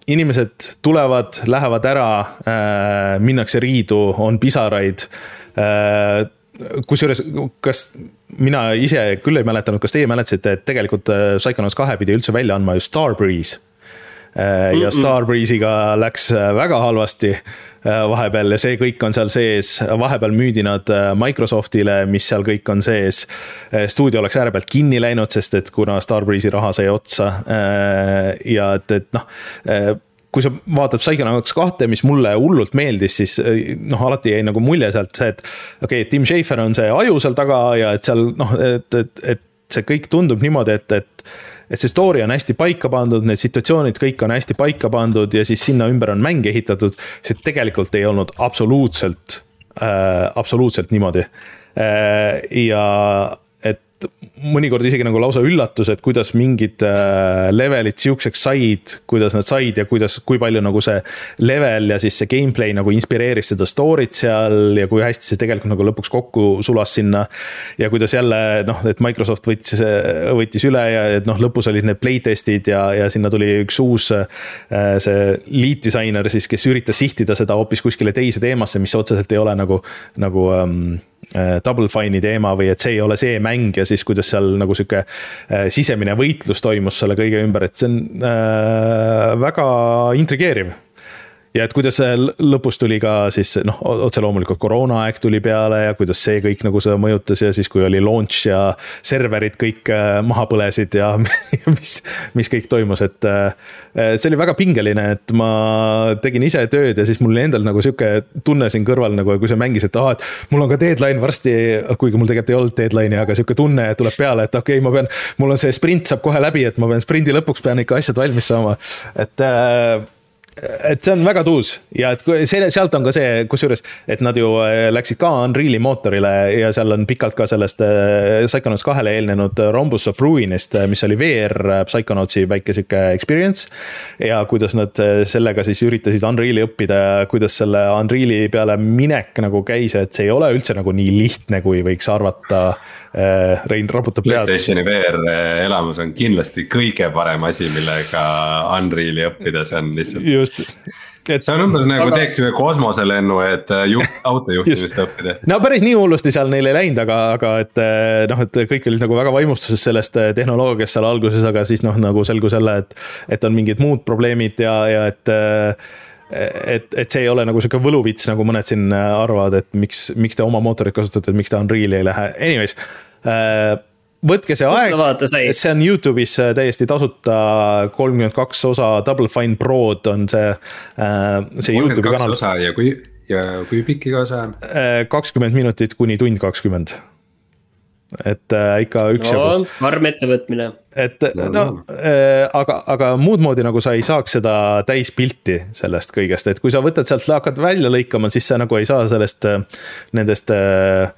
inimesed tulevad, lähevad ära äh,, minnakse riidu, on pisaraid äh, kusjuures, kas mina ise küll ei mäletanud, kas teie mäletasite, et tegelikult äh, Psychonauts kahe pidi üldse välja andma ju Starbreeze. Äh, ja Starbreeze'iga läks äh, väga halvasti vahepeal ja see kõik on seal sees, vahepeal müüdi nad Microsoftile, mis seal kõik on sees. stuudio oleks äärepealt kinni läinud, sest et kuna Starbreeze'i raha sai otsa ja et, et noh kui sa vaatad Psychonauts kahte, mis mulle hullult meeldis, siis noh, alati jäi nagu mulje sealt see, et okei okay,, Tim Schafer on see aju seal taga ja et seal noh, et, et, et see kõik tundub niimoodi, et, et et see story on hästi paika pandud, need situatsioonid kõik on hästi paika pandud ja siis sinna ümber on mäng ehitatud. see tegelikult ei olnud absoluutselt äh,, absoluutselt niimoodi äh,. ja mõnikord isegi nagu lausa üllatus, et kuidas mingid äh, levelid sihukeseks said, kuidas nad said ja kuidas, kui palju nagu see level ja siis see gameplay nagu inspireeris seda story't seal ja kui hästi see tegelikult nagu lõpuks kokku sulas sinna. ja kuidas jälle noh, et Microsoft võttis, võttis üle ja et noh, lõpus olid need playtest'id ja, ja sinna tuli üks uus äh, see lead disainer siis, kes üritas sihtida seda hoopis kuskile teise teemasse, mis otseselt ei ole nagu, nagu um, Äh, Double Fine'i teema või et see ei ole see mäng ja siis kuidas seal nagu sihuke äh, sisemine võitlus toimus selle kõige ümber, et see on äh, väga intrigeeriv ja et kuidas lõpus tuli ka siis noh, otse loomulikult koroonaaeg tuli peale ja kuidas see kõik nagu seda mõjutas ja siis, kui oli launch ja serverid kõik äh, maha põlesid ja mis, mis kõik toimus, et. Äh, see oli väga pingeline, et ma tegin ise tööd ja siis mul endal nagu sihuke tunne siin kõrval nagu, kui sa mängisid, et aa, et mul on ka deadline varsti, kuigi mul tegelikult ei olnud deadline'i, aga sihuke tunne tuleb peale, et okei okay,, ma pean, mul on see sprint saab kohe läbi, et ma pean sprindi lõpuks pean ikka asjad valmis saama, et äh, et see on väga tuus ja et selle, sealt on ka see, kusjuures, et nad ju äh, läksid ka Unreal'i mootorile ja seal on pikalt ka sellest äh, Psychonauts kahele eelnenud Rhombus of Ruinist, äh, mis oli VR Psychonautsi väike sihuke experience. ja kuidas nad sellega siis üritasid Unreal'i õppida ja kuidas selle Unreal'i peale minek nagu käis, et see ei ole üldse nagu nii lihtne, kui võiks arvata Rein raputab pead. PlayStationi VR äh, elamus on kindlasti kõige parem asi, millega Unreal'i õppida, see on lihtsalt. just et see on umbes nagu aga... teeks ühe kosmoselennu, et äh, juht, autojuhtimist õppida. no päris nii hullusti seal neil ei läinud, aga, aga et noh, et kõik olid nagu väga vaimustuses sellest tehnoloogiast seal alguses, aga siis noh, nagu selgus jälle, et. et on mingid muud probleemid ja, ja et et, et see ei ole nagu sihuke võluvits, nagu mõned siin arvavad, et miks, miks te oma mootorit kasutate, et miks te Unreal'i ei lähe, anyways Äh, võtke see aeg, see on Youtube'is äh, täiesti tasuta, kolmkümmend kaks osa, Double Fine Prod on see, äh, see Youtube'i kanal. ja kui, ja kui pikk iga osa on? kakskümmend minutit kuni tund kakskümmend et äh, ikka üksjagu no,. karm ettevõtmine. et no, no äh, aga, aga muud moodi nagu sa ei saaks seda täispilti sellest kõigest, et kui sa võtad sealt, hakkad välja lõikama, siis sa nagu ei saa sellest, nendest äh,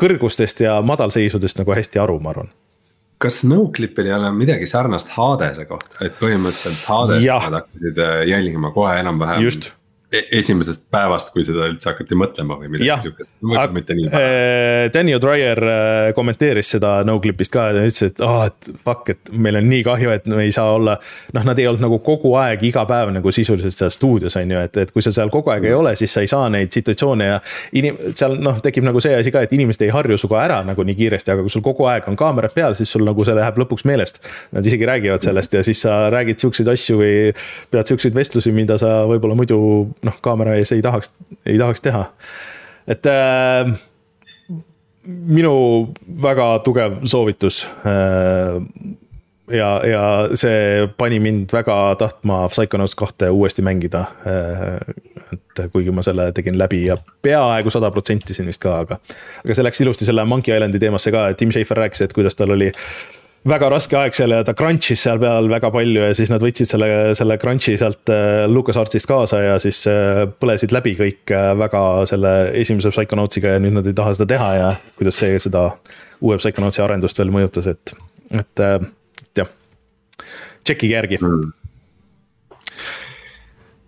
kõrgustest ja madalseisudest nagu hästi aru, ma arvan. Kas Noclipil ei ole midagi sarnast Hadese kohta, et põhimõtteliselt Hades nad hakkasid äh, jälgima kohe enam-vähem. just esimesest päevast, kui seda üldse hakati mõtlema või midagi siukest, mitte nii. Äh, Danny O'Dwyer kommenteeris seda no-clip'ist ka ja ütles, et ah oh,, et fuck, et meil on nii kahju, et me ei saa olla. noh, nad ei olnud nagu kogu aeg, iga päev nagu sisuliselt seal stuudios on ju, et, et kui sa seal kogu aeg ei ole, siis sa ei saa neid situatsioone ja. inim-, seal noh, tekib nagu see asi ka, et inimesed ei harju sinuga ära nagu nii kiiresti, aga kui sul kogu aeg on kaamerad peal, siis sul nagu see läheb lõpuks meelest. Nad isegi räägivad sellest ja siis sa räägid siukseid asju või pead siukseid vestlusi, mida sa võib-olla muidu noh, kaamera ees ei tahaks, ei tahaks teha. et äh, minu väga tugev soovitus äh, ja, ja see pani mind väga tahtma Psychonauts kahte uuesti mängida. Äh, et kuigi ma selle tegin läbi ja peaaegu sada protsenti siin vist ka, aga. aga see läks ilusti selle Monkey Islandi teemasse ka, Tim Schafer rääkis, et kuidas tal oli väga raske aeg seal ja ta crunch'is seal peal väga palju ja siis nad võtsid selle, selle crunch'i sealt äh, LucasArtsist kaasa ja siis äh, põlesid läbi kõik äh, väga selle esimese Psychonautsiga ja nüüd nad ei taha seda teha ja kuidas see seda uue Psychonautsi arendust veel mõjutas, et, et tšekkige järgi mm..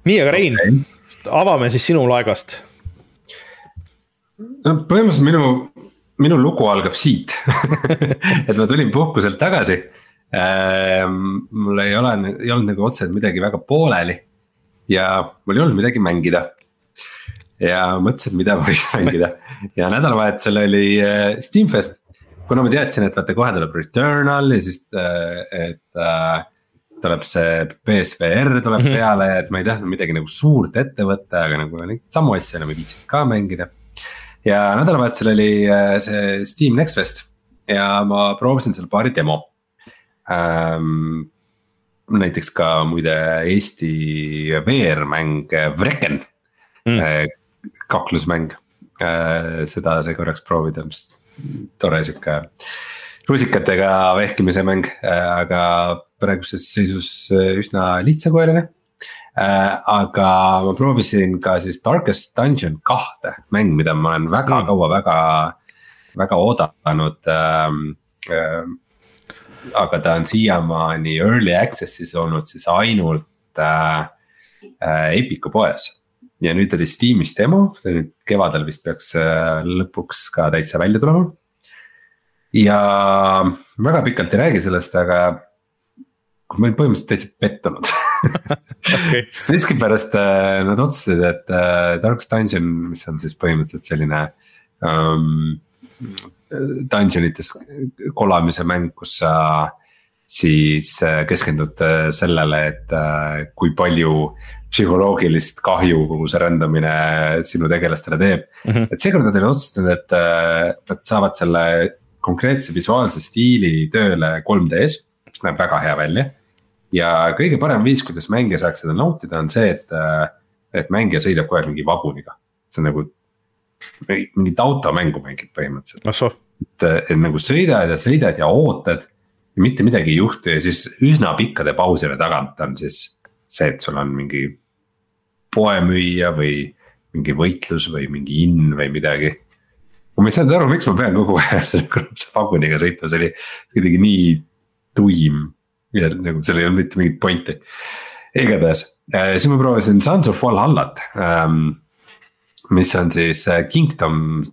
nii, aga Rein okay., avame siis sinu laegast. no põhimõtteliselt minu, minu lugu algab siit et ma tulin puhkuselt tagasi ähm,. mul ei ole, ei olnud nagu otseselt midagi väga pooleli ja mul ei olnud midagi mängida ja mõtlesin, mida võiks mängida ja nädalavahetusel oli äh, Steamfest. kuna ma teadsin, et vaata kohe tuleb Returnal ja siis, äh, et äh, tuleb see BSVR tuleb mm -hmm. peale, et ma ei tahtnud midagi nagu suurt ette võtta, aga nagu samu asju enam ei viitsinud ka mängida. Ja nädalavahetusel oli äh, see Steam Next Fest ja ma proovisin seal paari demo ähm,. näiteks ka muide Eesti VR-mäng Wrecken mm. Äh, kaklusmäng äh,, seda sai korraks proovida, mis tore sihuke rusikatega vehkimise mäng äh,, aga praeguses seisus äh, üsna lihtsakoeline äh,. Aga ma proovisin ka siis Darkest Dungeon kahte, mäng, mida ma olen väga mm. kaua, väga, väga oodanud ähm,. Äh, aga ta on siiamaani early access'is olnud siis ainult äh, äh, Epiku poes ja nüüd oli Steamis demo, see nüüd kevadel vist peaks äh, lõpuks ka täitsa välja tulema. ja väga pikalt ei räägi sellest, aga ma olin põhimõtteliselt täitsa pettunud okay. sest miskipärast äh, nad otsustasid, et äh, Darkest Dungeon, mis on siis põhimõtteliselt selline um,. Dungeon ites kolamise mäng, kus sa siis keskendud sellele, et kui palju psühholoogilist kahju kogu see rändamine sinu tegelastele teeb mm. -hmm. et seekord nad olid otsustanud, et äh, nad saavad selle konkreetse visuaalse stiili tööle 3D-s, mis näeb väga hea välja. Ja kõige parem viis, kuidas mängija saaks seda nautida, on see, et, äh, et mängija sõidab kogu aeg mingi vaguniga. see on nagu mingit automängu mängid põhimõtteliselt. et, et nagu sõidad ja sõidad ja ootad ja mitte midagi ei juhtu ja siis üsna pikkade pauside tagant on siis see, et sul on mingi poemüüja või mingi võitlus või mingi inn või midagi. ma ei saanud aru, miks ma pean kogu aeg selle vaguniga sõitma, see oli kuidagi nii tuim. Ja nagu seal ei olnud mitte mingit pointi. igatahes äh,, siis ma proovisin Sons of Valhallat ähm,. mis on siis äh, Kingdom,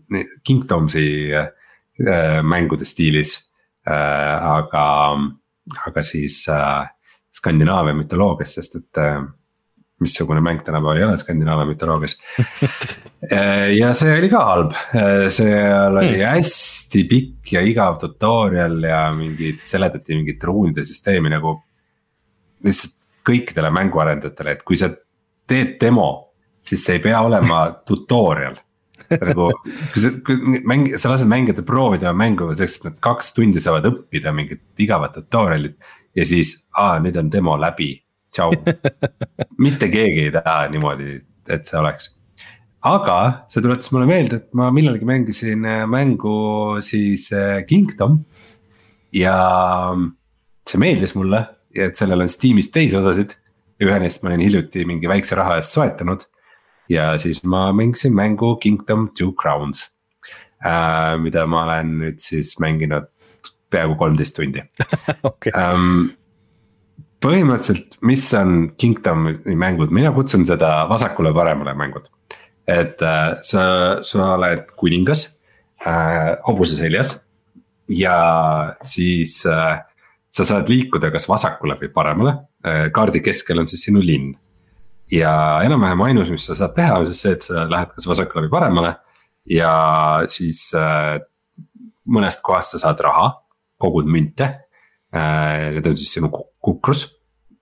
Kingdomsi äh, mängude stiilis äh,, aga, aga siis äh, Skandinaavia mütoloogias, sest et äh, missugune mäng tänapäeval ei ole Skandinaavia mütoloogias äh, ja see oli ka halb, äh, seal oli mm. hästi pikk ja igav tutorial ja mingid, seletati mingit ruunide süsteemi nagu. lihtsalt kõikidele mänguarendajatele, et kui sa teed demo, siis see ei pea olema tutorial nagu kui sa, kui mäng, sa lased mängijatel proovida mängu selleks, et nad kaks tundi saavad õppida mingit igavat tutorial'it ja siis, aa nüüd on demo läbi, tšau mitte keegi ei taha niimoodi, et see oleks. aga see tuletas mulle meelde, et ma millalgi mängisin äh, mängu siis äh, Kingdom. ja see meeldis mulle ja et sellel on Steamis teisi osasid. ühe neist ma olin hiljuti mingi väikse raha eest soetanud. ja siis ma mängisin mängu Kingdom Two Crowns äh,. mida ma olen nüüd siis mänginud peaaegu kolmteist tundi okay. um, põhimõtteliselt, mis on Kingdomi mängud, mina kutsun seda vasakule-paremale mängud. et äh, sa, sa oled kuningas äh, hobuse seljas ja siis äh, sa saad liikuda kas vasakule või paremale äh,, kaardi keskel on siis sinu linn. ja enam-vähem ainus, mis sa saad teha, on siis see, et sa lähed kas vasakule või paremale ja siis äh, mõnest kohast sa saad raha kogud münte. Äh, need on siis sinu kukrus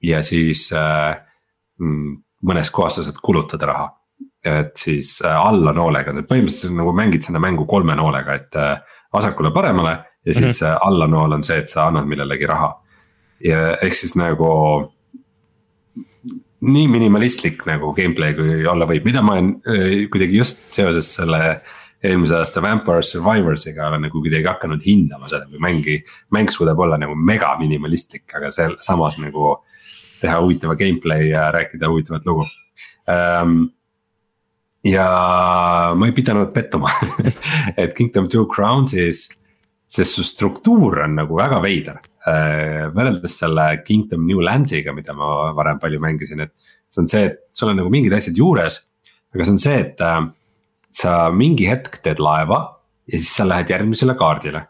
ja siis äh, mm, mõnes kohas sa saad kulutada raha. et siis äh, alla noolega, põhimõtteliselt nagu mängid seda mängu kolme noolega, et vasakule-paremale ja siis mm -hmm. alla nool on see, et sa annad millelegi raha. ja ehk siis nagu nii minimalistlik nagu gameplay kui olla võib, mida ma olen kuidagi just seoses selle äh, eelmise aasta Vampire Survivors'iga olen nagu kuidagi hakanud hindama seda, kui mängi, mäng suudab olla nagu mega minimalistlik, aga seal samas nagu. Teha huvitava gameplay ja rääkida huvitavat lugu um, ja ma ei pidanud pettuma et Kingdom Two Crowns'is sest su struktuur on nagu väga veider äh,. võrreldes selle Kingdom New Lands'iga, mida ma varem palju mängisin, et see on see, et sul on nagu mingid asjad juures. aga see on see, et äh, sa mingi hetk teed laeva ja siis sa lähed järgmisele kaardile.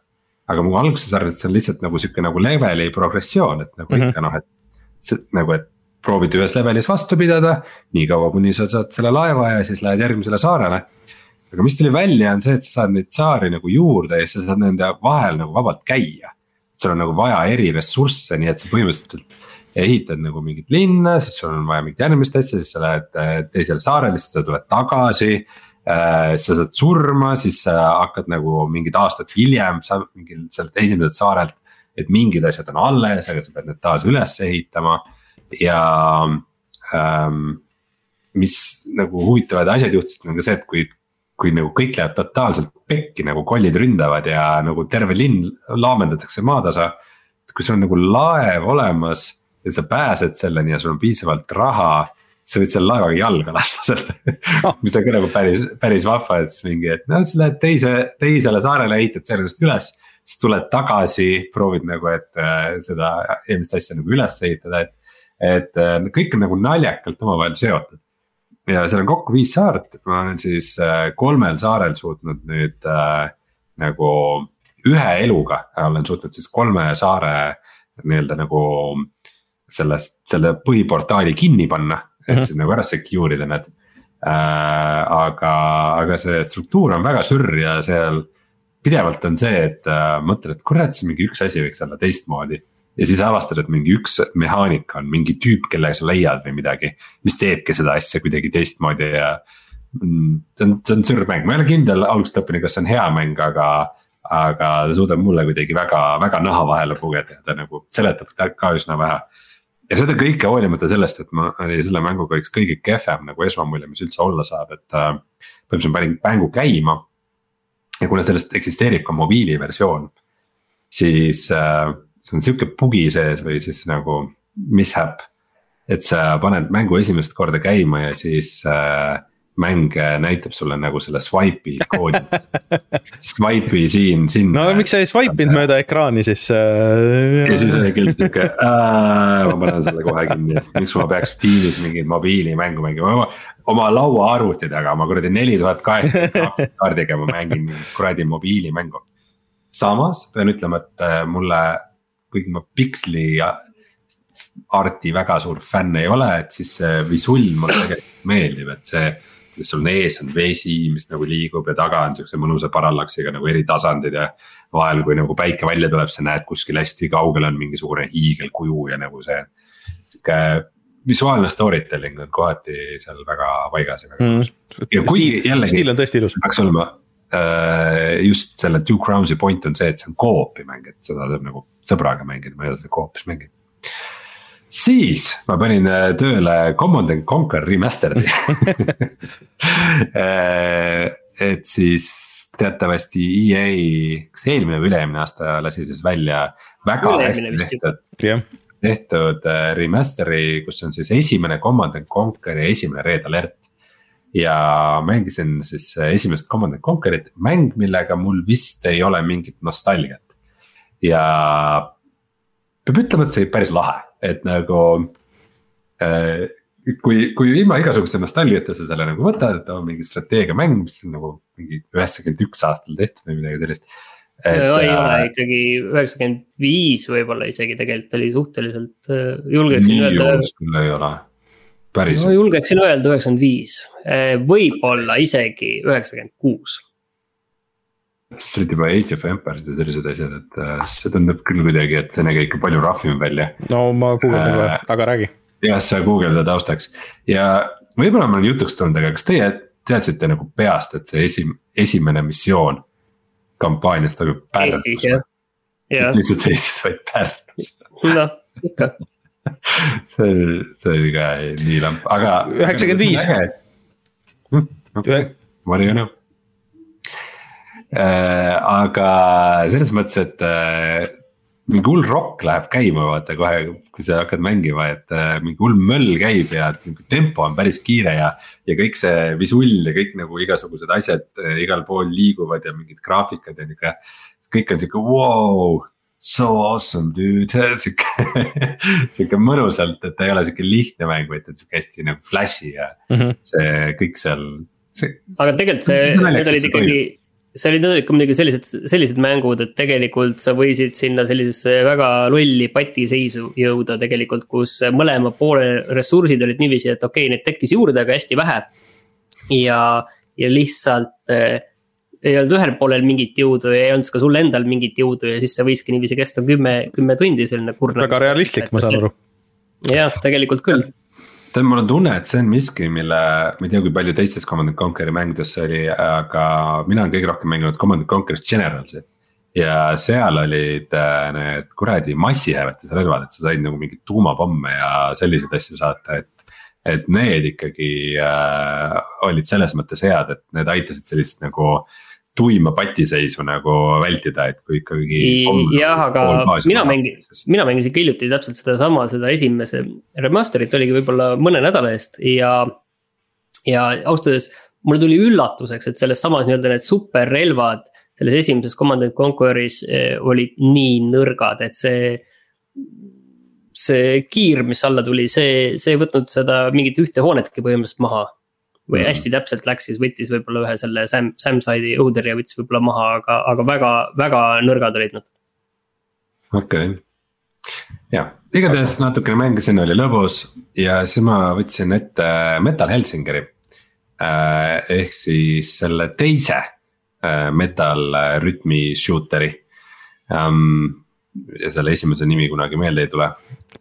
aga mu alguses arvasin, et see on lihtsalt nagu sihuke nagu leveli progressioon, et nagu mm -hmm. ikka noh, et. Nagu, et proovid ühes levelis vastu pidada, niikaua kuni sa saad selle laeva ja siis lähed järgmisele saarele aga mis tuli välja, on see, et sa saad neid saari nagu juurde ja sa saad nende vahel nagu vabalt käia. sul on nagu vaja eri ressursse, nii et sa põhimõtteliselt ehitad nagu mingit linna, siis sul on vaja mingit järgmist asja, siis sa lähed äh, teisele saarele, siis sa tuled tagasi Äh, sa saad surma, siis sa hakkad nagu mingid aastad hiljem, sa mingil sealt esimeselt saarelt. Et mingid asjad on alles, aga sa pead need taas üles ehitama ja ähm,. mis nagu huvitavad asjad juhtusid, on ka see, et kui, kui nagu kõik läheb totaalselt pekki, nagu kollid ründavad ja nagu terve linn laamendatakse maatasa. kui sul on nagu laev olemas ja sa pääsed selleni ja sul on piisavalt raha sa võid selle laevaga jalga lasta sealt oh. mis on ka nagu päris, päris vahva, et siis mingi, et noh, sa lähed teise, teisele saarele, ehitad sellest üles. Siis tuled tagasi, proovid nagu, et äh, seda eelmist asja nagu üles ehitada, et. et äh, kõik on nagu naljakalt omavahel seotud. ja seal on kokku viis saart, ma olen siis äh, kolmel saarel suutnud nüüd äh, nagu ühe eluga olen suutnud siis kolme saare nii-öelda nagu sellest, selle põhiportaali kinni panna et mhm. siis nagu ära secure ida need äh,. aga, aga see struktuur on väga sürr ja seal pidevalt on see, et äh, mõtled, et kurat, see mingi üks asi võiks olla teistmoodi. ja siis avastad, et mingi üks mehaanika on mingi tüüp, kellega sa leiad või midagi, mis teebki seda asja kuidagi teistmoodi ja mm,. see on, see on sürr mäng, ma ei ole kindel algusest lõpuni, kas see on hea mäng, aga aga ta suudab mulle kuidagi väga, väga naha vahele pugeda ja ta nagu seletab ka üsna vähe ja seda kõike hoolimata sellest, et ma oli selle mänguga üks kõige kehvem nagu esmamulje, mis üldse olla saab, et äh,. põhimõtteliselt ma panin mängu käima. Ja kuna sellest eksisteerib ka mobiiliversioon, siis äh, see on sihuke bugi sees või siis nagu mishap. et sa paned mängu esimest korda käima ja siis äh, mäng näitab sulle nagu selle swipe'i koodi Swipe'i siin, sinna. no miks sa ei swipe inud mööda ekraani siis äh...? ja siis oli küll sihuke, ma panen selle kohe kinni, miks ma peaks Steamis mingit mobiilimängu mängima, oma lauaarvuti taga, ma kuradi neli tuhat kaheksakümmend kaardiga ma mängin mingit kuradi mobiilimängu. samas pean ütlema, et äh, mulle, kuigi ma piksli arti väga suur fänn ei ole, et siis see visull mulle tegelikult meeldib, et see mis sul on ees on vesi, mis nagu liigub ja taga on siukse mõnusa parallaksiga nagu eri tasandid ja. vahel, kui nagu päike välja tuleb, sa näed kuskil hästi kaugel on mingisugune hiigelkuju ja nagu see. sihuke visuaalne story telling on kohati seal väga paigas ja väga mm.. ja kuigi jällegi. stiil on tõesti ilus. peaks olema äh, just selle Two Crowns'i point on see, et see on co-op'i mäng, et seda saab nagu sõbraga mängida, ma ei ole seda co-op'is mänginud siis ma panin äh, tööle Command and Conquer Remastered'i äh, et siis teatavasti EA, kas eelmine või üle-eelmine aasta lasi siis välja väga hästi tehtud yeah. tehtud äh, remaster'i, kus on siis esimene Command and Conquer ja esimene Red Alert. ja mängisin siis esimest Command and Conquer'it, mäng, millega mul vist ei ole mingit nostalgiat. ja peab ütlema, et see oli päris lahe et nagu äh, kui, kui ilma igasuguste nostalgiata sa selle nagu võtad, et on mingi strateegiamäng, mis on nagu mingi üheksakümmend üks aastal tehtud või midagi sellist. ei ole äh, ikkagi üheksakümmend viis võib-olla isegi tegelikult oli suhteliselt äh, julgeksin öelda. küll ei ole, päriselt no,. julgeksin öelda üheksakümmend viis, äh, võib-olla isegi üheksakümmend kuus siis olid juba Age of Empires ja sellised asjad, et äh, see tundub küll kuidagi, et see nägi ikka palju rahvim välja. no ma guugeldan kohe äh,, aga räägi. jah, sa guugelda taustaks ja võib-olla ma olen jutuks tulnud, aga kas teie teadsite nagu peast, et see esim-, esimene missioon kampaanias toimub Pärnus? Eestis jah, jah. lihtsalt Eestis, vaid Pärnus. noh, ikka see, see oli ka nii lamp, aga. üheksakümmend viis. Hm, aga selles mõttes, et äh, mingi hull rokk läheb käima, vaata kohe, kui sa hakkad mängima, et äh, mingi hull möll käib ja tempo on päris kiire ja. ja kõik see visull ja kõik nagu igasugused asjad igal pool liiguvad ja mingid graafikad ja nihuke. kõik on sihuke wow so awesome dude, sihuke, sihuke mõnusalt, et ta ei ole sihuke lihtne mäng, vaid ta on sihuke hästi nagu flash'i ja mm -hmm. see kõik seal. aga tegelikult see, need olid ikkagi, see olid, ka muidugi sellised, sellised mängud, et tegelikult sa võisid sinna sellisesse väga lolli patiseisu jõuda tegelikult, kus mõlema poole ressursid olid niiviisi, et okei okay,, neid tekkis juurde, aga hästi vähe. ja, ja lihtsalt ei olnud ühel poolel mingit jõudu ja ei olnud ka sul endal mingit jõudu ja siis see võiski niiviisi kesta kümme, kümme tundi selline kurnav. väga realistlik, ma saan aru. jah, tegelikult küll. Tead, mul on tunne, et see on miski, mille, ma ei tea, kui palju teistes Command and Conquer'i mängudes see oli, aga mina olen kõige rohkem mänginud Command and Conquer'is Generalsi. ja seal olid äh, need kuradi massihääletusrelvad, et sa said nagu mingeid tuumapomme ja selliseid asju saata, et et need ikkagi äh, olid selles mõttes head, et need aitasid sellist nagu äh, tuima patiseisu nagu vältida, et kui ikkagi. jah, aga mina mängisin, mina mängisin ka hiljuti täpselt sedasama, seda esimese remaster'it oligi võib-olla mõne nädala eest ja. ja ausalt öeldes mulle tuli üllatuseks, et selles samas nii-öelda need superrelvad selles esimeses Command and Conquer'is eh, olid nii nõrgad, et see. see kiir, mis alla tuli, see, see ei võtnud seda mingit ühte hoonetki põhimõtteliselt maha või mm. hästi täpselt läks, siis võttis võib-olla ühe selle Sam, Samside'i õhutõrje võttis võib-olla maha, aga, aga väga, väga nõrgad olid nad. okei okay., jah, igatahes natukene mängisin, oli lõbus ja siis ma võtsin ette Metal Helsingeri. Äh, ehk siis selle teise äh, metal rütmi shooter'i um,. ja selle esimese nimi kunagi meelde ei tule.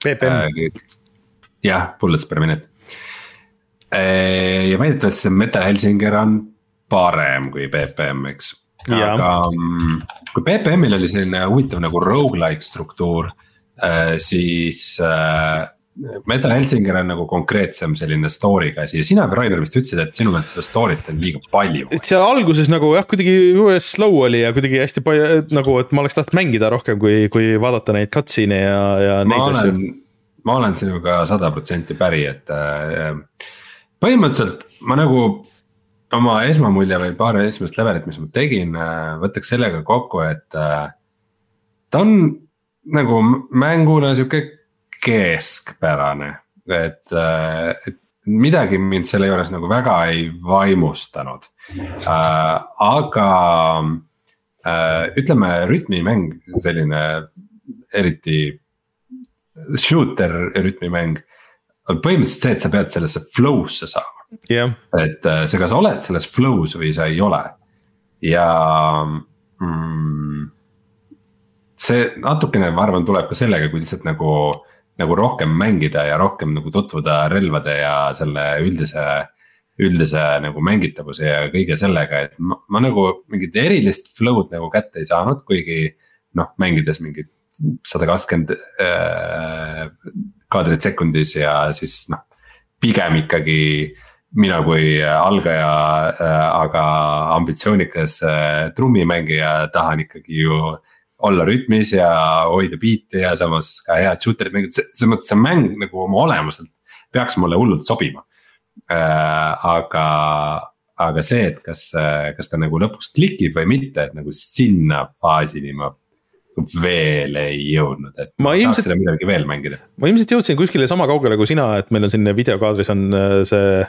BPM. jah, Bullets per minute ja väidetavasti see Meta Helsinger on parem kui BPM, eks. aga mm, kui BPM-il oli selline huvitav nagu rogu-like struktuur, äh, siis äh, Meta Helsinger on nagu konkreetsem selline story'ga asi ja sina, Rainer vist ütlesid, et sinu meelest seda story't on liiga palju. seal alguses nagu jah, kuidagi slow oli ja kuidagi hästi palju nagu, et ma oleks tahtnud mängida rohkem, kui, kui vaadata neid cutscene'e ja, ja neid asju. ma olen sinuga sada protsenti päri, et äh, põhimõtteliselt ma nagu oma esmamulje või paar esimest levelit, mis ma tegin, äh, võtaks sellega kokku, et äh, ta on nagu mänguna sihuke keskpärane, et, äh, et midagi mind selle juures nagu väga ei vaimustanud äh,. aga äh, ütleme, rütmimäng, selline eriti shooter rütmimäng põhimõtteliselt see, et sa pead sellesse flow'sse saama. Yeah.. et äh, sa kas oled selles flow's või sa ei ole. Ja mm, see natukene, ma arvan, tuleb ka sellega, kui lihtsalt nagu, nagu rohkem mängida ja rohkem nagu tutvuda relvade ja selle üldise üldise nagu mängitavuse ja kõige sellega, et ma, ma nagu mingit erilist flow'd nagu kätte ei saanud, kuigi noh, mängides mingit sada kakskümmend äh, kaadrit sekundis ja siis noh, pigem ikkagi mina kui algaja, äh, aga ambitsioonikas äh, trummimängija tahan ikkagi ju olla rütmis ja hoida biiti ja samas ka head shooter'it mängida, selles mõttes see mäng nagu oma olemuselt peaks mulle hullult sobima. aga, aga see, et kas, kas ta nagu lõpuks klikib või mitte, et nagu sinna faasini ma veel ei jõudnud, et ma, ilmselt, midagi veel mängida. ma ilmselt jõudsin kuskile sama kaugele kui sina, et meil on siin videokaadris on äh, see,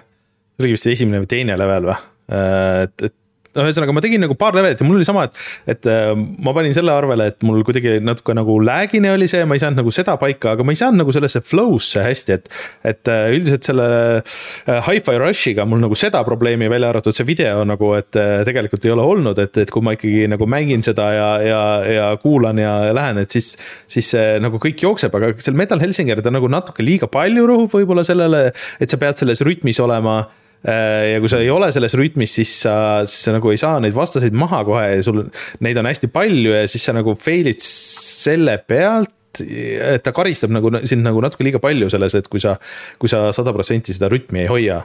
see oli vist esimene või teine level või, äh, et, et no ühesõnaga, ma tegin nagu paar levelit ja mul oli sama, et, et äh, ma panin selle arvele, et mul kuidagi natuke nagu lag'ine oli see, ma ei saanud nagu seda paika, aga ma ei saanud nagu sellesse flow'sse hästi, et. et äh, üldiselt selle äh, Hi-Fi Rushiga mul nagu seda probleemi välja arvatud see video nagu, et tegelikult ei ole olnud, et, et kui ma ikkagi nagu mängin seda ja, ja, ja kuulan ja lähen, et siis. siis see nagu kõik jookseb, aga seal Metal Helsinger ta nagu natuke liiga palju rõhub võib-olla sellele, et sa pead selles rütmis olema ja kui sa ei ole selles rütmis, siis sa, siis sa nagu ei saa neid vastaseid maha kohe ja sul neid on hästi palju ja siis sa nagu fail'id selle pealt et ta karistab nagu sind nagu natuke liiga palju selles, et kui sa, kui sa sada protsenti seda rütmi ei hoia.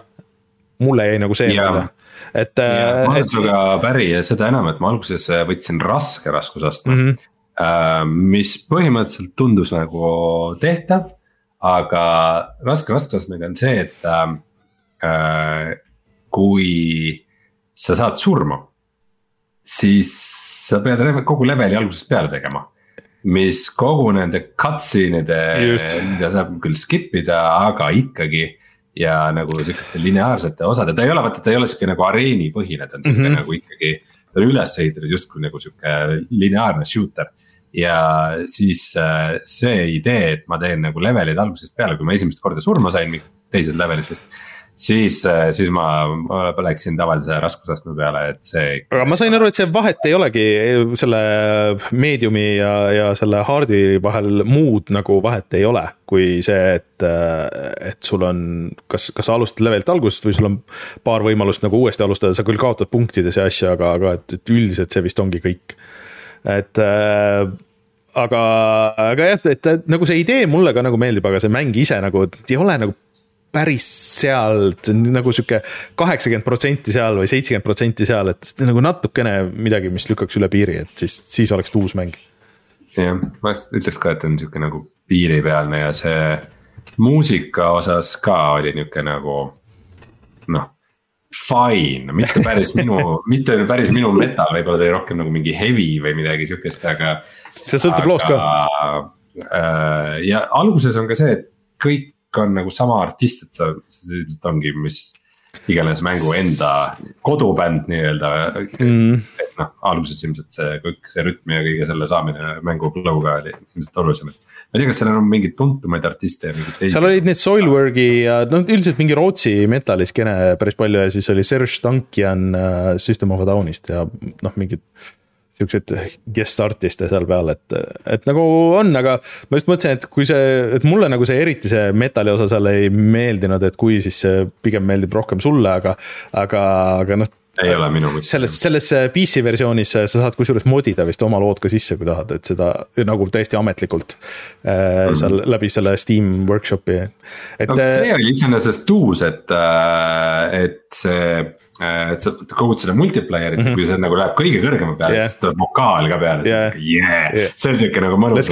mulle jäi nagu see mulje, et. ma olen sinuga päri ja seda enam, et ma alguses võtsin raske raskusastme mm. -hmm. mis põhimõtteliselt tundus nagu tehtav, aga raske raskusastmega on see, et Äh, kui sa saad surma, siis sa pead kogu leveli algusest peale tegema mis kogu nende cutscene'ide, mida saab küll skip ida, aga ikkagi. ja nagu sihukeste lineaarsete osade, ta ei ole, vaata, ta ei ole sihuke nagu areenipõhine, ta on sihuke mm -hmm. nagu ikkagi. ta on üles ehitatud justkui nagu sihuke lineaarne shooter ja siis äh, see idee, et ma teen nagu levelid algusest peale, kui ma esimest korda surma sain teisest levelitest siis, äh, siis ma, ma läksin tavalise raskusastme peale, et see. aga ma sain aru, et see vahet ei olegi selle meediumi ja, ja selle hard'i vahel muud nagu vahet ei ole. kui see, et, et sul on, kas, kas sa alustad levelilt algusest või sul on paar võimalust nagu uuesti alustada, sa küll kaotad punktides ja asju, aga, aga et, et üldiselt see vist ongi kõik. et äh, aga, aga jah, et nagu see idee mulle ka nagu meeldib, aga see mäng ise nagu ei ole nagu päris seal, nagu sihuke kaheksakümmend protsenti seal või seitsekümmend protsenti seal, et nagu natukene midagi, mis lükkaks üle piiri, et siis, siis oleks ta uus mäng. jah, ma ütleks ka, et on sihuke nagu piiripealne ja see muusika osas ka oli nihuke nagu noh fine, mitte päris minu, mitte päris minu metal, võib-olla ta oli rohkem nagu mingi heavy või midagi sihukest, aga. see sõltub loost ka. Äh, ja alguses on ka see, et kõik on nagu sama artist, et sa, see ilmselt ongi, mis iganes mängu enda kodubänd nii-öelda mm.. et noh, alguses ilmselt see kõik see rütm ja kõige selle saamine mängu flow'ga oli ilmselt olulisem, et. ma ei tea, kas seal on mingeid tuntumaid artiste ja mingeid teisi. seal olid need Soilwork'i ja noh, üldiselt mingi Rootsi metalliskeene päris palju ja siis oli Serge Tankian uh, System of a Down'ist ja noh, mingid siukseid guest artiste seal peal, et, et nagu on, aga ma just mõtlesin, et kui see, et mulle nagu see eriti see metali osa seal ei meeldinud, et kui, siis see pigem meeldib rohkem sulle, aga, aga, aga noh ei ole minu mõttes. selles, selles PC versioonis sa saad kusjuures modida vist oma lood ka sisse, kui tahad, et seda nagu täiesti ametlikult mm. -hmm. seal läbi selle Steam workshop'i. et no, see oli iseenesest uus, et, äh, et see Äh, et sa kogud seda multiplayer'it mm, -hmm. kui see nagu läheb kõige kõrgema peale yeah., siis tuleb vokaal ka peale, siis on sihuke yeah. yeah., see on sihuke nagu mõnus.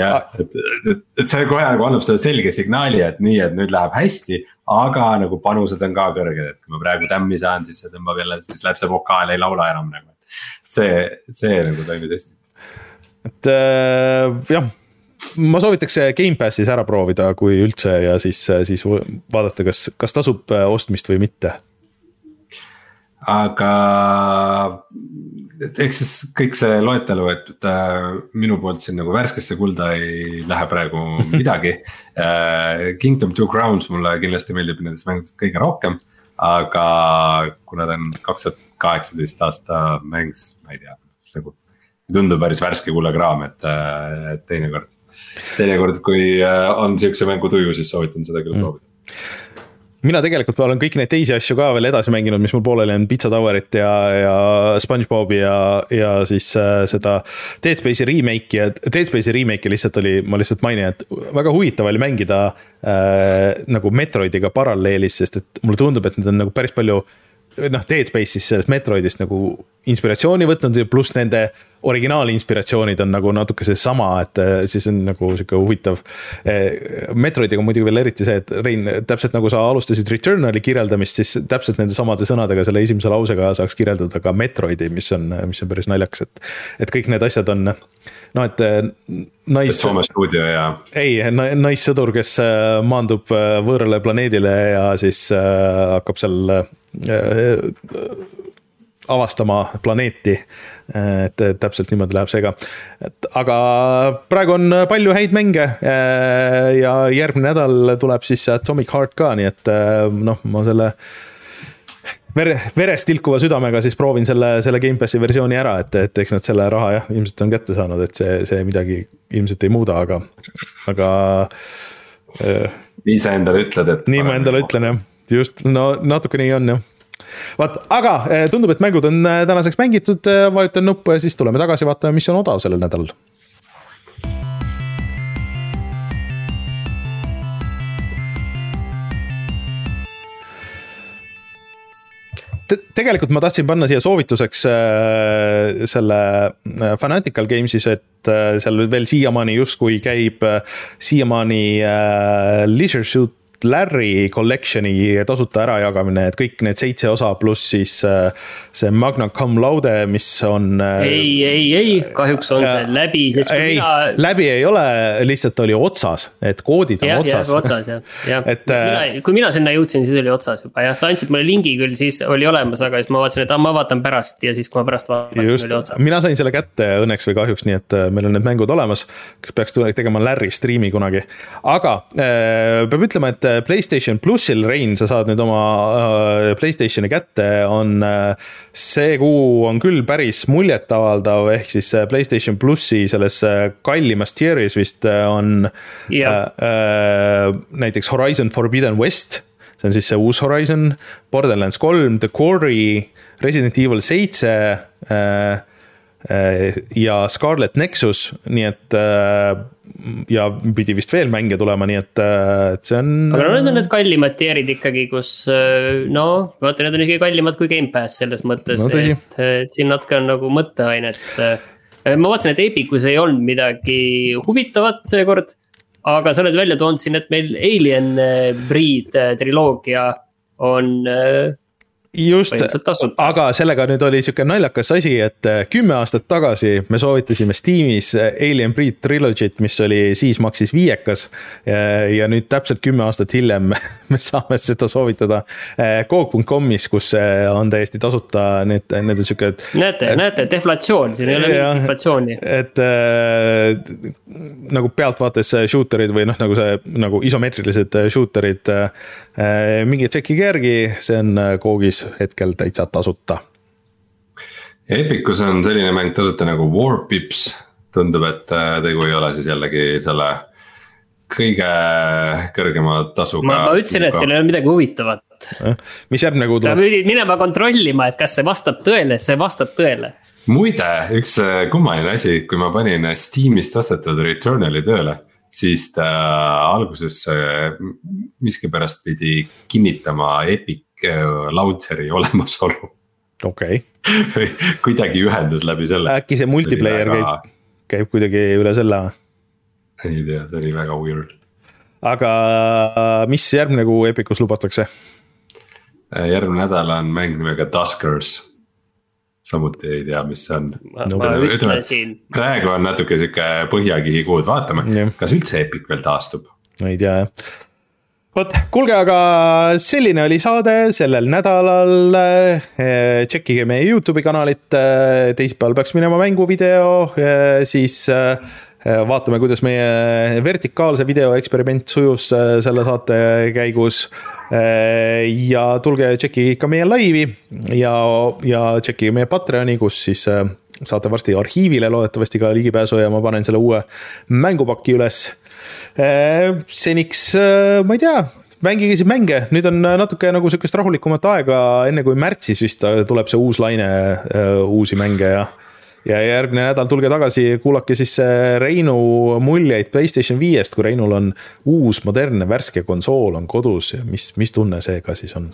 jah, et, et, et see kohe nagu annab selle selge signaali, et nii, et nüüd läheb hästi, aga nagu panused on ka kõrged, et kui ma praegu tämmi saan, siis see tõmbab jälle, siis läheb see vokaal ei laula enam nagu. see, see nagu toimib hästi. et äh, jah ma soovitaks Gamepassis ära proovida, kui üldse ja siis, siis vaadata, kas, kas tasub äh, ostmist või mitte. aga eks siis kõik see loetelu, et äh, minu poolt siin nagu värskesse kulda ei lähe praegu midagi äh,. Kingdom Two Crowns mulle kindlasti meeldib nendest mängudest kõige rohkem, aga kuna ta on kaks tuhat kaheksateist aasta mäng, siis ma ei tea, nagu tundub päris värske kullakraam, et, et teinekord teinekord, kui äh, on sihukese mängu tuju, siis soovitan seda küll mm. proovida mina tegelikult olen kõiki neid teisi asju ka veel edasi mänginud, mis mul pooleli on, Pizza Towerit ja, ja SpongeBobi ja, ja siis äh, seda Dead Space'i remake'i ja Dead Space'i remake'i lihtsalt oli, ma lihtsalt mainin, et väga huvitav oli mängida äh, nagu Metroidiga paralleelis, sest et mulle tundub, et need on nagu päris palju äh, noh, Dead Space'is sellest Metroidist nagu inspiratsiooni võtnud ja pluss nende originaalinspiratsioonid on nagu natuke seesama, et eh, siis on nagu sihuke huvitav. Eh, Metroidiga muidugi veel eriti see, et Rein, täpselt nagu sa alustasid Returnali kirjeldamist, siis täpselt nende samade sõnadega selle esimese lausega saaks kirjeldada ka Metroidi, mis on, mis on päris naljakas, et. et kõik need asjad on noh, et eh, nais-. Soome stuudio ja. ei, naissõdur, kes maandub võõrale planeedile ja siis hakkab seal Äh, avastama planeeti. et täpselt niimoodi läheb see ka. et aga praegu on palju häid mänge äh, ja järgmine nädal tuleb siis Atomic Heart ka, nii et äh, noh, ma selle vere, verest tilkuva südamega siis proovin selle, selle Gamepassi versiooni ära, et, et eks nad selle raha jah, ilmselt on kätte saanud, et see, see midagi ilmselt ei muuda, aga, aga. nii sa endale ütled, et. nii ma endale ütlen jah, just, no natuke nii on jah. Vaat, aga eh, tundub, et mängud on eh, tänaseks mängitud, eh, vajutan nuppu ja siis tuleme tagasi, vaatame, mis on odav sellel nädalal. Te tegelikult ma tahtsin panna siia soovituseks selle Fanatical Games'is, et seal veel siiamaani justkui käib siiamaani Leisure Suit Larry Collection'i tasuta ärajagamine, et kõik need seitse osa pluss siis äh, see Magna Cum Laude, mis on. Äh, ei, ei, ei, kahjuks on see läbi, sest ei mina..., läbi ei ole, lihtsalt oli otsas, et koodid on ja, otsas. otsas jah, jah. et kui mina sinna jõudsin, siis oli otsas juba jah, sa andsid mulle lingi küll, siis oli olemas, aga siis ma vaatasin, et ah, ma vaatan pärast ja siis, kui ma pärast vaatasin, oli otsas. mina sain selle kätte õnneks või kahjuks, nii et meil on need mängud olemas. peaks tegema Larry striimi kunagi, aga äh, peab ütlema, et äh, Playstation plussil, Rein, sa saad nüüd oma äh, Playstationi kätte, on äh, see kuu on küll päris muljetavaldav, ehk siis äh, Playstation plussi selles äh, kallimas tier'is vist äh, on yeah. äh, äh, näiteks Horizon Forbidden West see on siis see uus Horizon, Borderlands kolm, The Quarry, Resident Evil seitse äh, ja Scarlet Nexus, nii et ja pidi vist veel mänge tulema, nii et, äh, et see on. aga no need on need kallimad tier'id ikkagi, kus äh, no vaata, need on isegi kallimad kui Gamepass selles mõttes no,, et, et siin natuke on nagu mõtteainet. Äh, ma vaatasin, et Epicus ei olnud midagi huvitavat seekord. aga sa oled välja toonud siin, et meil Alien Breed triloogia on just, aga sellega nüüd oli sihuke naljakas asi, et äh, kümme aastat tagasi me soovitasime Steamis äh, Alien Breed Trilogy't, mis oli siis maksis viiekas. ja nüüd täpselt kümme aastat hiljem me saame seda soovitada Coop.com'is, kus on täiesti tasuta, need, need on sihuke. näete, näete, deflatsioon, siin ei ole mingit inflatsiooni. et äh, nagu pealtvaates shooter'id või noh, nagu see nagu isomeetrilised shooter'id äh,. minge tšekkige järgi, see on Coogis hetkel täitsa tasuta. Epicus on selline mäng tasuta nagu Warpips, tundub, et äh, tegu ei ole siis jällegi selle kõige kõrgema tasuga. ma, ma ütlesin, et seal ei ole midagi huvitavat. mis kuu tuleb? sa pidid minema kontrollima, et kas see vastab tõele, see vastab tõele. muide, üks äh, kummaline asi, kui ma panin Steamist ostetud Returnali tööle siis ta alguses äh, miskipärast pidi kinnitama Epic launcher'i olemasolu. okei okay. kuidagi ühendus läbi selle. äkki see multiplayer väga... käib, käib kuidagi üle selle? ei tea, see oli väga weird. aga mis järgmine kuu Epicus lubatakse? Äh, järgmine nädal on mäng nimega Duskers samuti ei tea, mis see on. praegu on natuke sihuke põhjakihi kuud, vaatame, kas üldse Epic veel taastub. ei tea jah vot, kuulge, aga selline oli saade sellel nädalal. Eh, tšekkige meie Youtube'i kanalit, eh, teisipäeval peaks minema mänguvideo, eh, siis vaatame, kuidas meie vertikaalse video eksperiment sujus selle saate käigus. ja tulge tšekkige ikka meie laivi ja, ja tšekkige meie Patreoni, kus siis saate varsti arhiivile loodetavasti ka ligipääsu ja ma panen selle uue mängupaki üles seniks, äh, ma ei tea, mängige siis mänge, nüüd on natuke nagu sihukest rahulikumat aega, enne kui märtsis vist tuleb see uus laine äh, uusi mänge ja. ja järgmine nädal tulge tagasi, kuulake siis Reinu muljeid Playstation viiest, kui Reinul on uus modernne värske konsool on kodus ja mis, mis tunne see ka siis on?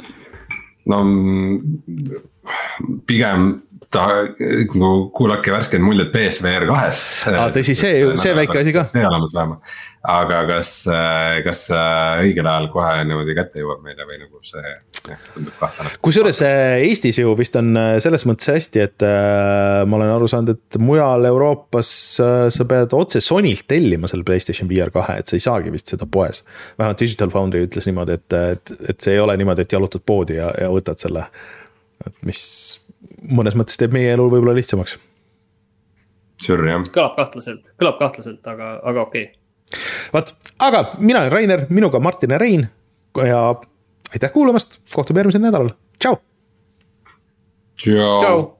no pigem ta, kuulake värskeid muljeid PSVR kahest. tõsi, see, see väike asi ka. see olemas vähemalt aga kas, äh, kas äh, õigel ajal kohe niimoodi kätte jõuab meile või nagu see jah, tundub kahtlane. kusjuures äh, Eestis ju vist on selles mõttes hästi, et ma olen aru saanud, et mujal Euroopas sa pead otse Sonylt tellima selle Playstation VR kahe, et sa ei saagi vist seda poes. vähemalt Digital Foundry ütles niimoodi, et, et, et see ei ole niimoodi, et jalutad poodi ja, ja võtad selle. et mis mõnes mõttes teeb meie elu võib-olla lihtsamaks. Sure, jah. kõlab kahtlaselt, kõlab kahtlaselt, aga, aga okei okay vot, aga mina olen Rainer, minuga Martin ja Rein ja aitäh kuulamast, kohtume järgmisel nädalal, tšau. tšau.